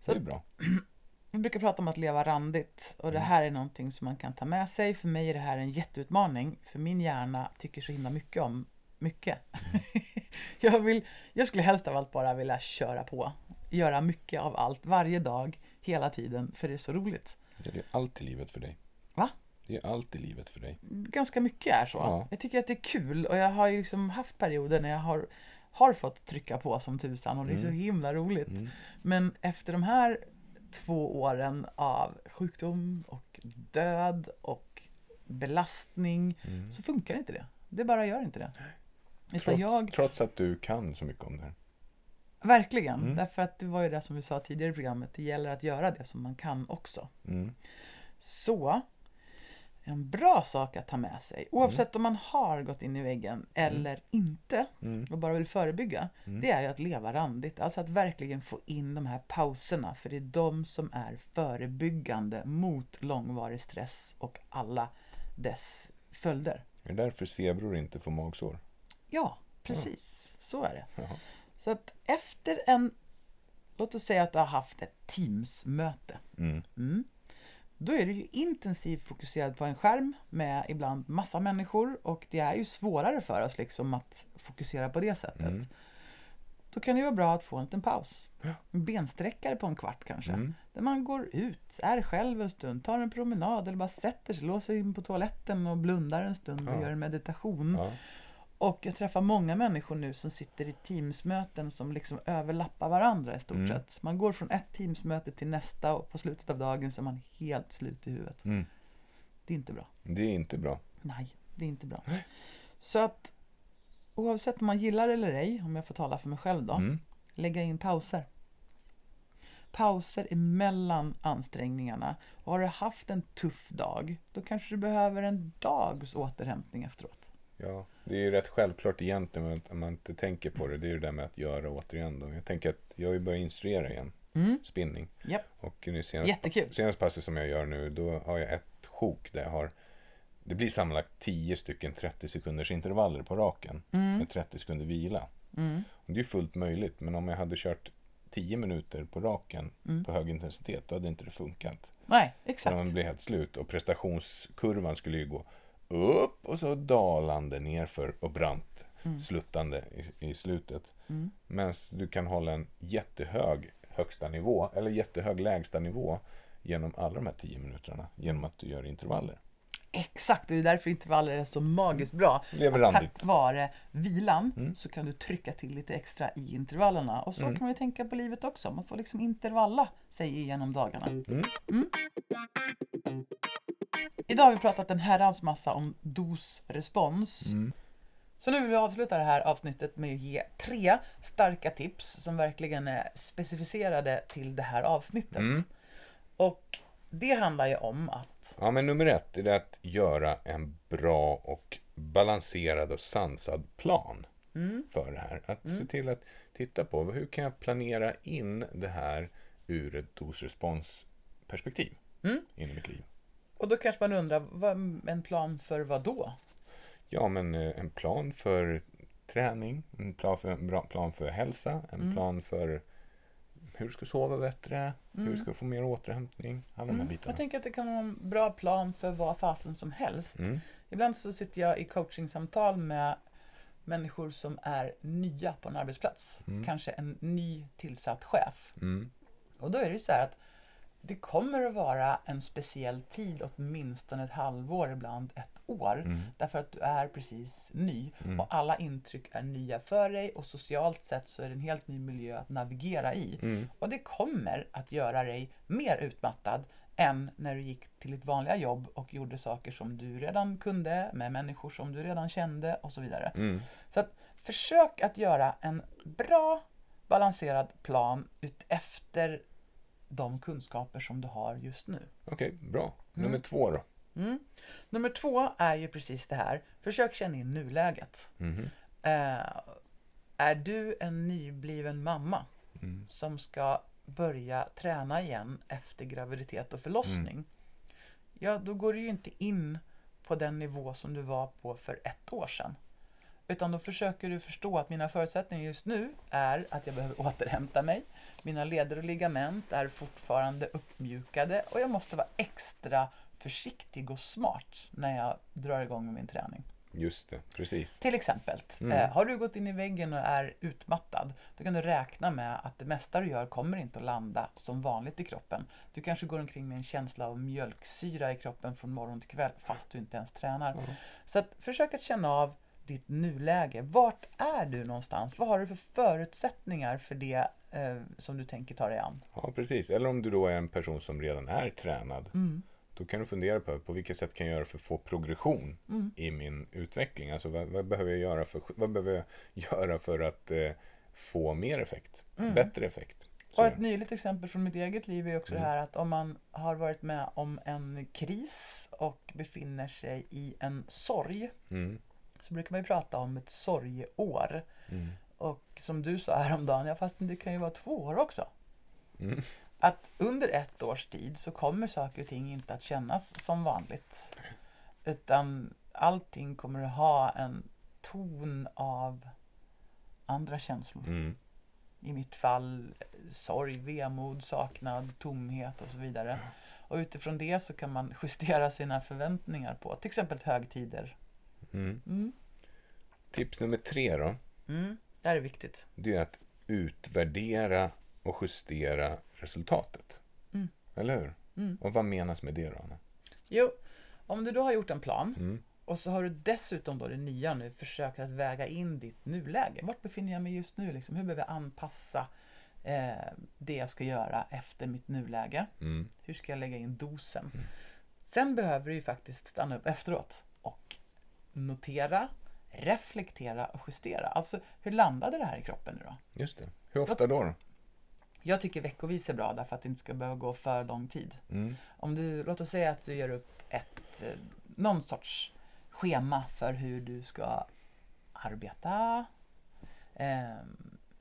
Så Det är bra. Vi brukar prata om att leva randigt och det Mm. här är någonting som man kan ta med sig. För mig är det här en jätteutmaning för min hjärna tycker så himla mycket om mycket. jag, vill, jag skulle helst av allt bara vilja köra på. Göra mycket av allt varje dag, hela tiden, för det är så roligt. Det är allt i livet för dig. Va? Det är allt i livet för dig. Ganska mycket är så. Ja. Jag tycker att det är kul och jag har ju liksom haft perioder när jag har, har fått trycka på som tusan och det är så Mm. himla roligt. Mm. Men efter de här två åren av sjukdom och död och belastning Mm. så funkar inte det. Det bara gör inte det. Trots, jag, trots att du kan så mycket om det här. Verkligen, Mm. därför att det var ju det som vi sa tidigare i programmet, det gäller att göra det som man kan också. Mm. Så, en bra sak att ta med sig, oavsett om man har gått in i väggen eller inte Mm. och bara vill förebygga, Mm. det är ju att leva randigt. Alltså att verkligen få in de här pauserna, för det är de som är förebyggande mot långvarig stress och alla dess följder. Det är därför zebror inte får magsår. Ja, precis. Så är det. Jaha. Så att efter en, låt oss säga att du har haft ett Teams-möte. Mm. Mm. Då är du ju intensivt fokuserad på en skärm med ibland massa människor och det är ju svårare för oss liksom att fokusera på det sättet. Mm. Då kan det vara bra att få en liten paus. En bensträckare på en kvart kanske. Mm. Där man går ut, är själv en stund, tar en promenad eller bara sätter sig, låser in på toaletten och blundar en stund och Ja. gör en meditation. Ja. Och jag träffar många människor nu som sitter i Teamsmöten som liksom överlappar varandra i stort Mm. sett. Man går från ett Teamsmöte till nästa och på slutet av dagen så är man helt slut i huvudet. Mm. Det är inte bra. Det är inte bra. Nej, det är inte bra. Nej. Så att oavsett om man gillar eller ej, om jag får tala för mig själv då, Mm. lägga in pauser. pauser emellan ansträngningarna. Och har du haft en tuff dag, då kanske du behöver en dags återhämtning efteråt. Ja, det är ju rätt självklart egentligen om man inte tänker på det. Det är ju det där med att göra återigen. Då. Jag tänker att jag har ju börjat instruera igen. Mm. Spinning. Japp. Och nu senast, Jättekul. senaste passet som jag gör nu, då har jag ett sjok där jag har det blir sammanlagt 10 stycken 30 sekunders intervaller på raken med 30 sekunder vila. Mm. Det är fullt möjligt, men om jag hade kört 10 minuter på raken Mm. på hög intensitet, då hade inte det funkat. Nej, För exakt. man blir helt slut och prestationskurvan skulle ju gå upp och så dalande nerför och brant sluttande i, i slutet. Mm. Medan du kan hålla en jättehög högsta nivå eller jättehög lägsta nivå genom alla de här 10 minuterna genom att du gör intervaller. Exakt, och det är därför intervaller är så magiskt bra. Lever Att randigt. Tack vare vilan Mm. så kan du trycka till lite extra i intervallerna. Och så Mm. kan man ju tänka på livet också. Man får liksom intervalla sig igenom dagarna. Mm. Mm. Idag har vi pratat en herrans massa om dos-respons. Mm. Så nu vill vi avsluta det här avsnittet med att ge tre starka tips som verkligen är specificerade till det här avsnittet. Mm. Och det handlar ju om att Ja, men nummer ett är det att göra en bra och balanserad och sansad plan Mm. för det här. Att se till att titta på hur kan jag planera in det här ur ett dos-respons-perspektiv Mm. in i mitt liv. Och då kanske man undrar, vad, en plan för vad då? Ja, men eh, en plan för träning, en plan för, en bra plan för hälsa, en Mm. plan för hur du ska sova bättre, hur du ska få mer återhämtning, alla de här Mm. bitarna. Jag tänker att det kan vara en bra plan för vad fasen som helst. Mm. Ibland så sitter jag i coachingsamtal med människor som är nya på en arbetsplats. Mm. Kanske en ny tillsatt chef. Mm. Och då är det så här att det kommer att vara en speciell tid, åtminstone ett halvår, ibland ett år. Mm. Därför att du är precis ny Mm. och alla intryck är nya för dig och socialt sett så är det en helt ny miljö att navigera i. Mm. Och det kommer att göra dig mer utmattad än när du gick till ditt vanliga jobb och gjorde saker som du redan kunde med människor som du redan kände och så vidare. Mm. Så att försök att göra en bra balanserad plan utefter de kunskaper som du har just nu. Okej, bra. Mm. Nummer två då? Mm. Nummer två är ju precis det här. Försök känna in nuläget. Mhm. Eh, är du en nybliven mamma Mm. som ska börja träna igen efter graviditet och förlossning. Ja, då går du ju inte in på den nivå som du var på för ett år sedan. Utan då försöker du förstå att mina förutsättningar just nu är att jag behöver återhämta mig. Mina leder och ligament är fortfarande uppmjukade och jag måste vara extra försiktig och smart när jag drar igång med min träning. Just det, precis. Till exempel, Mm. eh, har du gått in i väggen och är utmattad, då kan du räkna med att det mesta du gör kommer inte att landa som vanligt i kroppen. Du kanske går omkring med en känsla av mjölksyra i kroppen från morgon till kväll fast du inte ens tränar. Ja. Så att försök att känna av ditt nuläge. Vart är du någonstans? Vad har du för förutsättningar för det eh, som du tänker ta dig an? Ja, precis. Eller om du då är en person som redan är tränad. Mm. Då kan du fundera på på vilket sätt kan jag göra för att få progression Mm. i min utveckling. Alltså vad, vad behöver jag göra för, vad behöver jag göra för att eh, få mer effekt? Mm. Bättre effekt? Så, Och ett nyligt exempel från mitt eget liv är också Mm. det här att om man har varit med om en kris och befinner sig i en sorg mm, så brukar man ju prata om ett sorgeår. mm, Och som du sa häromdagen, ja fast det kan ju vara två år också. mm. Att under ett års tid så kommer saker och ting inte att kännas som vanligt. Utan allting kommer att ha en ton av andra känslor. Mm. I mitt fall sorg, vemod, saknad, tomhet och så vidare. Och utifrån det så kan man justera sina förväntningar på till exempel högtider. Mm. Mm. Tips nummer tre då. Mm. Det här är viktigt. Det är att utvärdera och justera resultatet. Mm. Eller hur? Mm. Och vad menas med det då, Anna? Jo, om du då har gjort en plan och så har du dessutom då det nya nu försökt att väga in ditt nuläge. Vart befinner jag mig just nu? Liksom? Hur behöver jag anpassa eh, det jag ska göra efter mitt nuläge? Hur ska jag lägga in dosen? Sen behöver du ju faktiskt stanna upp efteråt och notera, reflektera och justera. Alltså, hur landade det här i kroppen nu då? Just det. Hur ofta då? då? Jag tycker veckovis är bra därför att det inte ska behöva gå för lång tid. Mm. Om du, låt oss säga att du gör upp ett, eh, någon sorts schema för hur du ska arbeta, eh,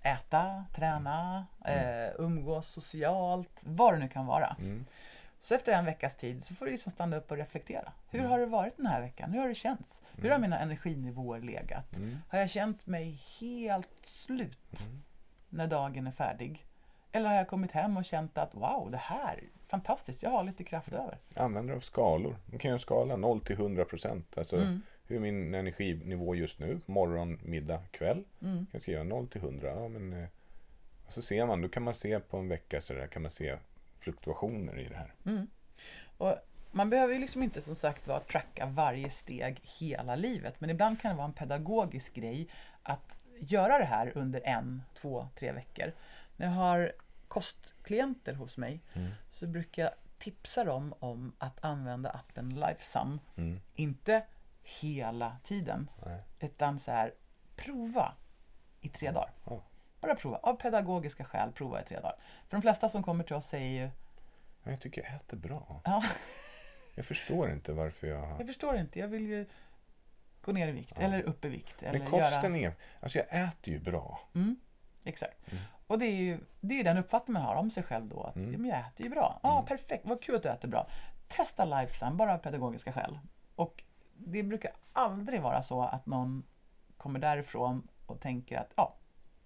äta, träna, eh, umgås socialt, vad det nu kan vara. Mm. Så efter en veckas tid så får du liksom stanna upp och reflektera. Hur Mm. har det varit den här veckan? Hur har det känts? Hur har mina energinivåer legat? Mm. Har jag känt mig helt slut Mm. när dagen är färdig? Eller har jag kommit hem och känt att wow, det här är fantastiskt, jag har lite kraft över. Använder av skalor. Man kan göra en skala 0 till 100 procent. Alltså Mm. hur min energinivå just nu? Morgon, middag, kväll. Mm. Jag ska göra 0 till 100. Ja, men, eh, så ser man, då kan man se på en vecka så där, kan man se fluktuationer i det här. Mm. Och man behöver ju liksom inte som sagt var tracka varje steg hela livet. Men ibland kan det vara en pedagogisk grej att göra det här under en, två, tre veckor. När jag har kostklienter hos mig Mm. så brukar jag tipsa dem om att använda appen Lifesum. Mm. Inte hela tiden, Nej. utan så här prova i tre dagar. Ja. Bara prova, av pedagogiska skäl prova i tre dagar. För de flesta som kommer till oss säger ju Ja, Jag tycker jag äter bra. Ja, Jag förstår inte varför jag... jag förstår inte, jag vill ju gå ner i vikt Ja. eller upp i vikt. Eller Men kosten göra... är... Alltså jag äter ju bra. Mm, exakt. Mm. Och det är ju det är den uppfattning man har om sig själv då. Att Mm. jag äter ju bra. Ja, Mm. perfekt. Vad kul att du äter bra. Testa Lifesum, bara av pedagogiska skäl. Och det brukar aldrig vara så att någon kommer därifrån och tänker att ja,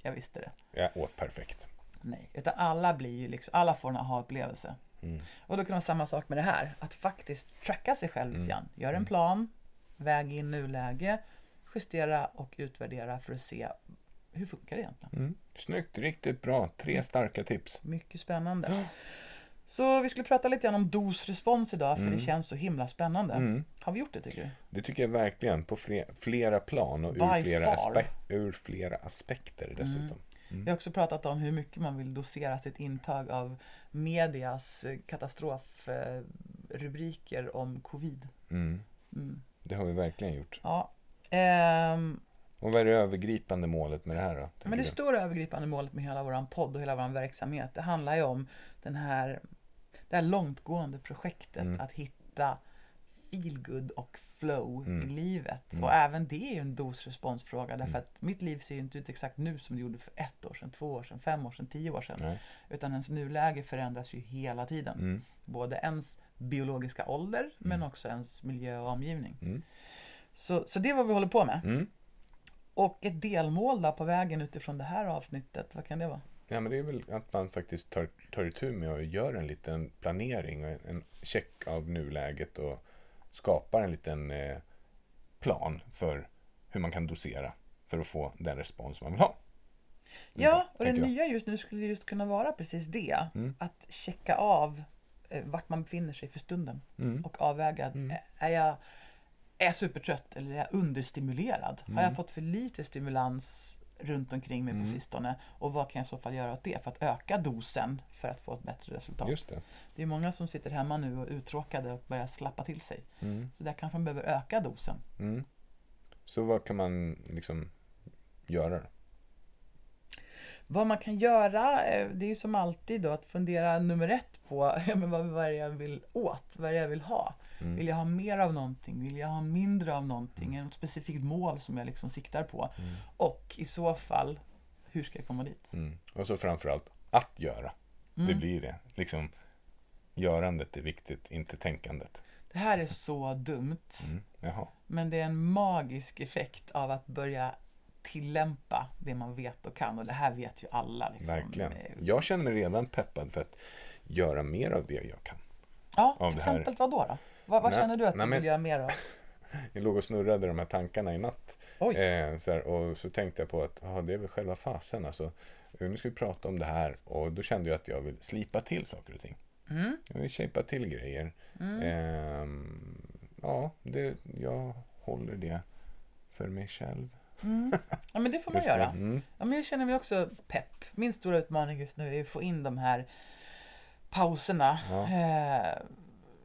jag visste det. Jag åt perfekt. Nej, utan alla blir ju liksom, alla får en aha-upplevelse. Mm. Och då kan det vara samma sak med det här. Att faktiskt tracka sig själv lite Mm. grann. Gör en Mm. plan, väg in nuläge, justera och utvärdera för att se hur funkar det egentligen. Mm. Snyggt, riktigt bra. Tre starka tips. Mycket spännande. Så vi skulle prata lite grann om dos-respons idag för Mm. det känns så himla spännande. Mm. Har vi gjort det tycker du? Det tycker jag verkligen på fler, flera plan och ur flera, ur flera aspekter dessutom. Vi har också pratat om hur mycket man vill dosera sitt intag av medias eh, katastrofrubriker om covid. Mm. Mm. Det har vi verkligen gjort. Ja. Ehm, Och vad är det övergripande målet med det här då? Men det du? stora övergripande målet med hela vår podd och hela vår verksamhet, det handlar ju om den här, det här långtgående projektet Mm. att hitta feelgood och flow i Mm. livet. Mm. Och även det är ju en dos-responsfråga därför Mm. att mitt liv ser ju inte ut exakt nu som det gjorde för ett år sedan, två år sedan, fem år sedan, tio år sedan. Nej. Utan ens nuläge förändras ju hela tiden. Mm. Både ens biologiska ålder men också ens miljö och omgivning. Mm. Så, så det är vad vi håller på med. Mm. Och ett delmål då på vägen utifrån det här avsnittet, vad kan det vara? Ja, men det är väl att man faktiskt tar, tar itu med och gör en liten planering och en check av nuläget och skapar en liten eh, plan för hur man kan dosera för att få den respons man vill ha. Ja, och det nya just nu skulle just kunna vara precis det. Mm. Att checka av eh, vart man befinner sig för stunden Mm. och avväga. Mm. eh, Är, jag, är jag supertrött eller är jag understimulerad? Har jag Mm. fått för lite stimulans runt omkring mig Mm. på sistone? Och vad kan jag i så fall göra åt det för att öka dosen för att få ett bättre resultat? Just det. Det är många som sitter hemma nu och är uttråkade och börjar slappa till sig. Mm. Så där kanske man behöver öka dosen. Mm. Så vad kan man liksom göra? Vad man kan göra, eh, det är ju som alltid då att fundera nummer ett på ja, men vad, vad är det jag vill åt, vad är det jag vill ha. Mm. Vill jag ha mer av någonting? Vill jag ha mindre av någonting? Det något specifikt mål som jag liksom siktar på? Mm. Och i så fall, hur ska jag komma dit? Mm. Och så framförallt att göra. Det Mm. blir det. Liksom, görandet är viktigt, inte tänkandet. Det här är så dumt, Mm. Men det är en magisk effekt av att börja tillämpa det man vet och kan. Och det här vet ju alla. Liksom. Verkligen. Eh, Jag känner mig redan peppad för att göra mer av det jag kan. Ja, av till exempel vad då? då? Vad, vad känner du att nej, du men- vill göra mer av? Jag låg och snurrade de här tankarna i natt. Eh, så här, och så tänkte jag på att ah, det är väl själva fasen. Alltså, eh, nu ska vi prata om det här. Och då kände jag att jag vill slipa till saker och ting. Mm. Jag vill shapea till grejer. Mm. Ehm, ja, det, jag håller det för mig själv. Mm. Ja men det får man Just göra. Mm. Ja, men jag känner mig också pepp. Min stora utmaning just nu är att få in de här pauserna Ja. eh,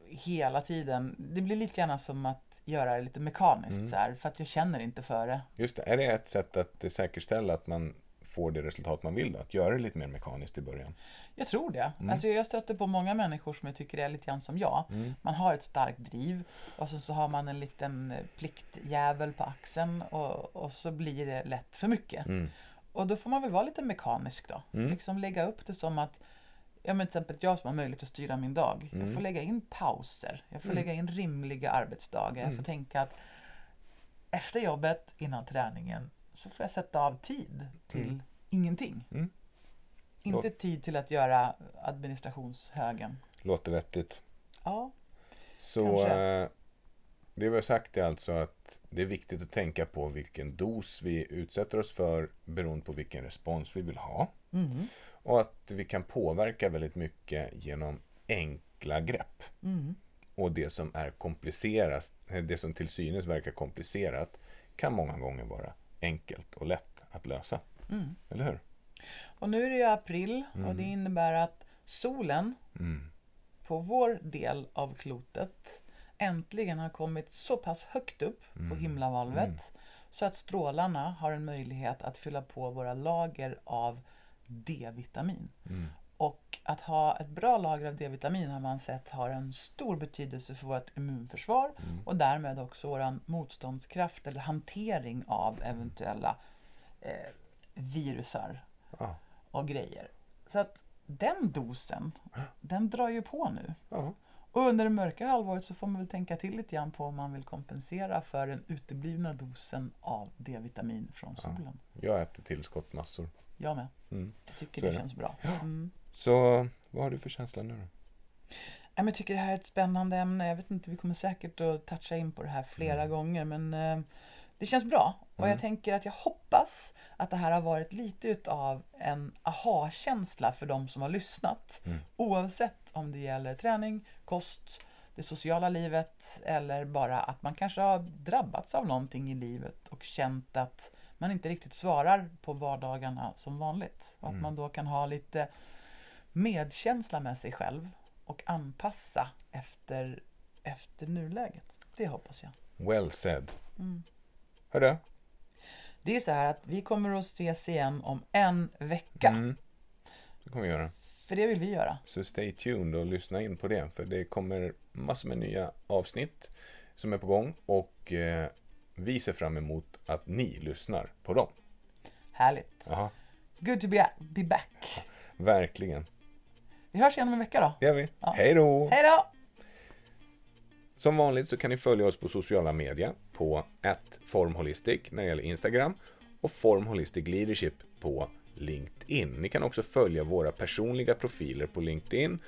hela tiden. Det blir lite grann som att göra det lite mekaniskt Mm. så här, för att jag känner inte för det. Just det, är det ett sätt att säkerställa att man får det resultat man vill då? Att göra det lite mer mekaniskt i början? Jag tror det. Mm. Alltså jag stöter på många människor som jag tycker är lite grann som jag. Mm. Man har ett starkt driv och så, så har man en liten pliktjävel på axeln och, och så blir det lätt för mycket. Mm. Och då får man väl vara lite mekanisk då. Mm. Liksom lägga upp det som att Ja men till exempel jag som har möjlighet att styra min dag. Jag Mm. får lägga in pauser. Jag får Mm. lägga in rimliga arbetsdagar. Jag får tänka att efter jobbet, innan träningen, så får jag sätta av tid till Mm. ingenting. Mm. Inte tid till att göra administrationshögen. Låter vettigt. Ja, Så Kanske. eh, det vi har sagt är alltså att det är viktigt att tänka på vilken dos vi utsätter oss för beroende på vilken respons vi vill ha. mm. Och att vi kan påverka väldigt mycket genom enkla grepp. Mm. Och det som är komplicerat, det som till synes verkar komplicerat kan många gånger vara enkelt och lätt att lösa. Mm. Eller hur? Och nu är det ju april och Mm. det innebär att solen Mm. på vår del av klotet äntligen har kommit så pass högt upp på Mm. himlavalvet Mm. så att strålarna har en möjlighet att fylla på våra lager av D-vitamin. Och att ha ett bra lager av D-vitamin har man sett har en stor betydelse för vårt immunförsvar Mm. och därmed också vår motståndskraft eller hantering av eventuella eh, virusar Ja. och grejer. Så att den dosen, den drar ju på nu. Ja. Och under det mörka halvåret så får man väl tänka till lite grann på om man vill kompensera för den uteblivna dosen av D-vitamin från solen. Jag äter tillskott massor. Jag med. Mm. Jag tycker Så det det. känns bra. Mm. Så vad har du för känsla nu då? Jag tycker det här är ett spännande ämne. Jag vet inte, vi kommer säkert att toucha in på det här flera Mm. gånger men eh, det känns bra. Och Mm. jag tänker att jag hoppas att det här har varit lite utav en aha-känsla för de som har lyssnat. Mm. Oavsett om det gäller träning, kost, det sociala livet eller bara att man kanske har drabbats av någonting i livet och känt att man inte riktigt svarar på vardagarna som vanligt. Och att Mm. man då kan ha lite medkänsla med sig själv och anpassa efter, efter nuläget. Det hoppas jag. Well said. Mm. Hörru? Det är så här att vi kommer att ses igen om en vecka. Mm. Det kommer vi göra. För det vill vi göra. Så stay tuned och lyssna in på det. För det kommer massor med nya avsnitt som är på gång. Och eh, vi ser fram emot att ni lyssnar på dem. Härligt. Jaha, Good to be, be back. verkligen. Vi hörs igen om en vecka då. Det gör vi. Ja. Hej då! Hej då! Som vanligt så kan ni följa oss på sociala medier på formholistic när det gäller Instagram och formholistic leadership på LinkedIn. Ni kan också följa våra personliga profiler på LinkedIn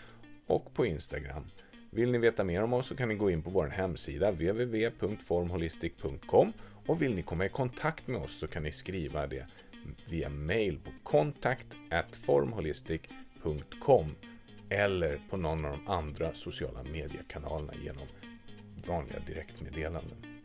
och på Instagram. Vill ni veta mer om oss så kan ni gå in på vår hemsida www.formholistic.com och vill ni komma i kontakt med oss så kan ni skriva det via mail på kontakt formholistic.com eller på någon av de andra sociala mediekanalerna genom vanliga direktmeddelanden.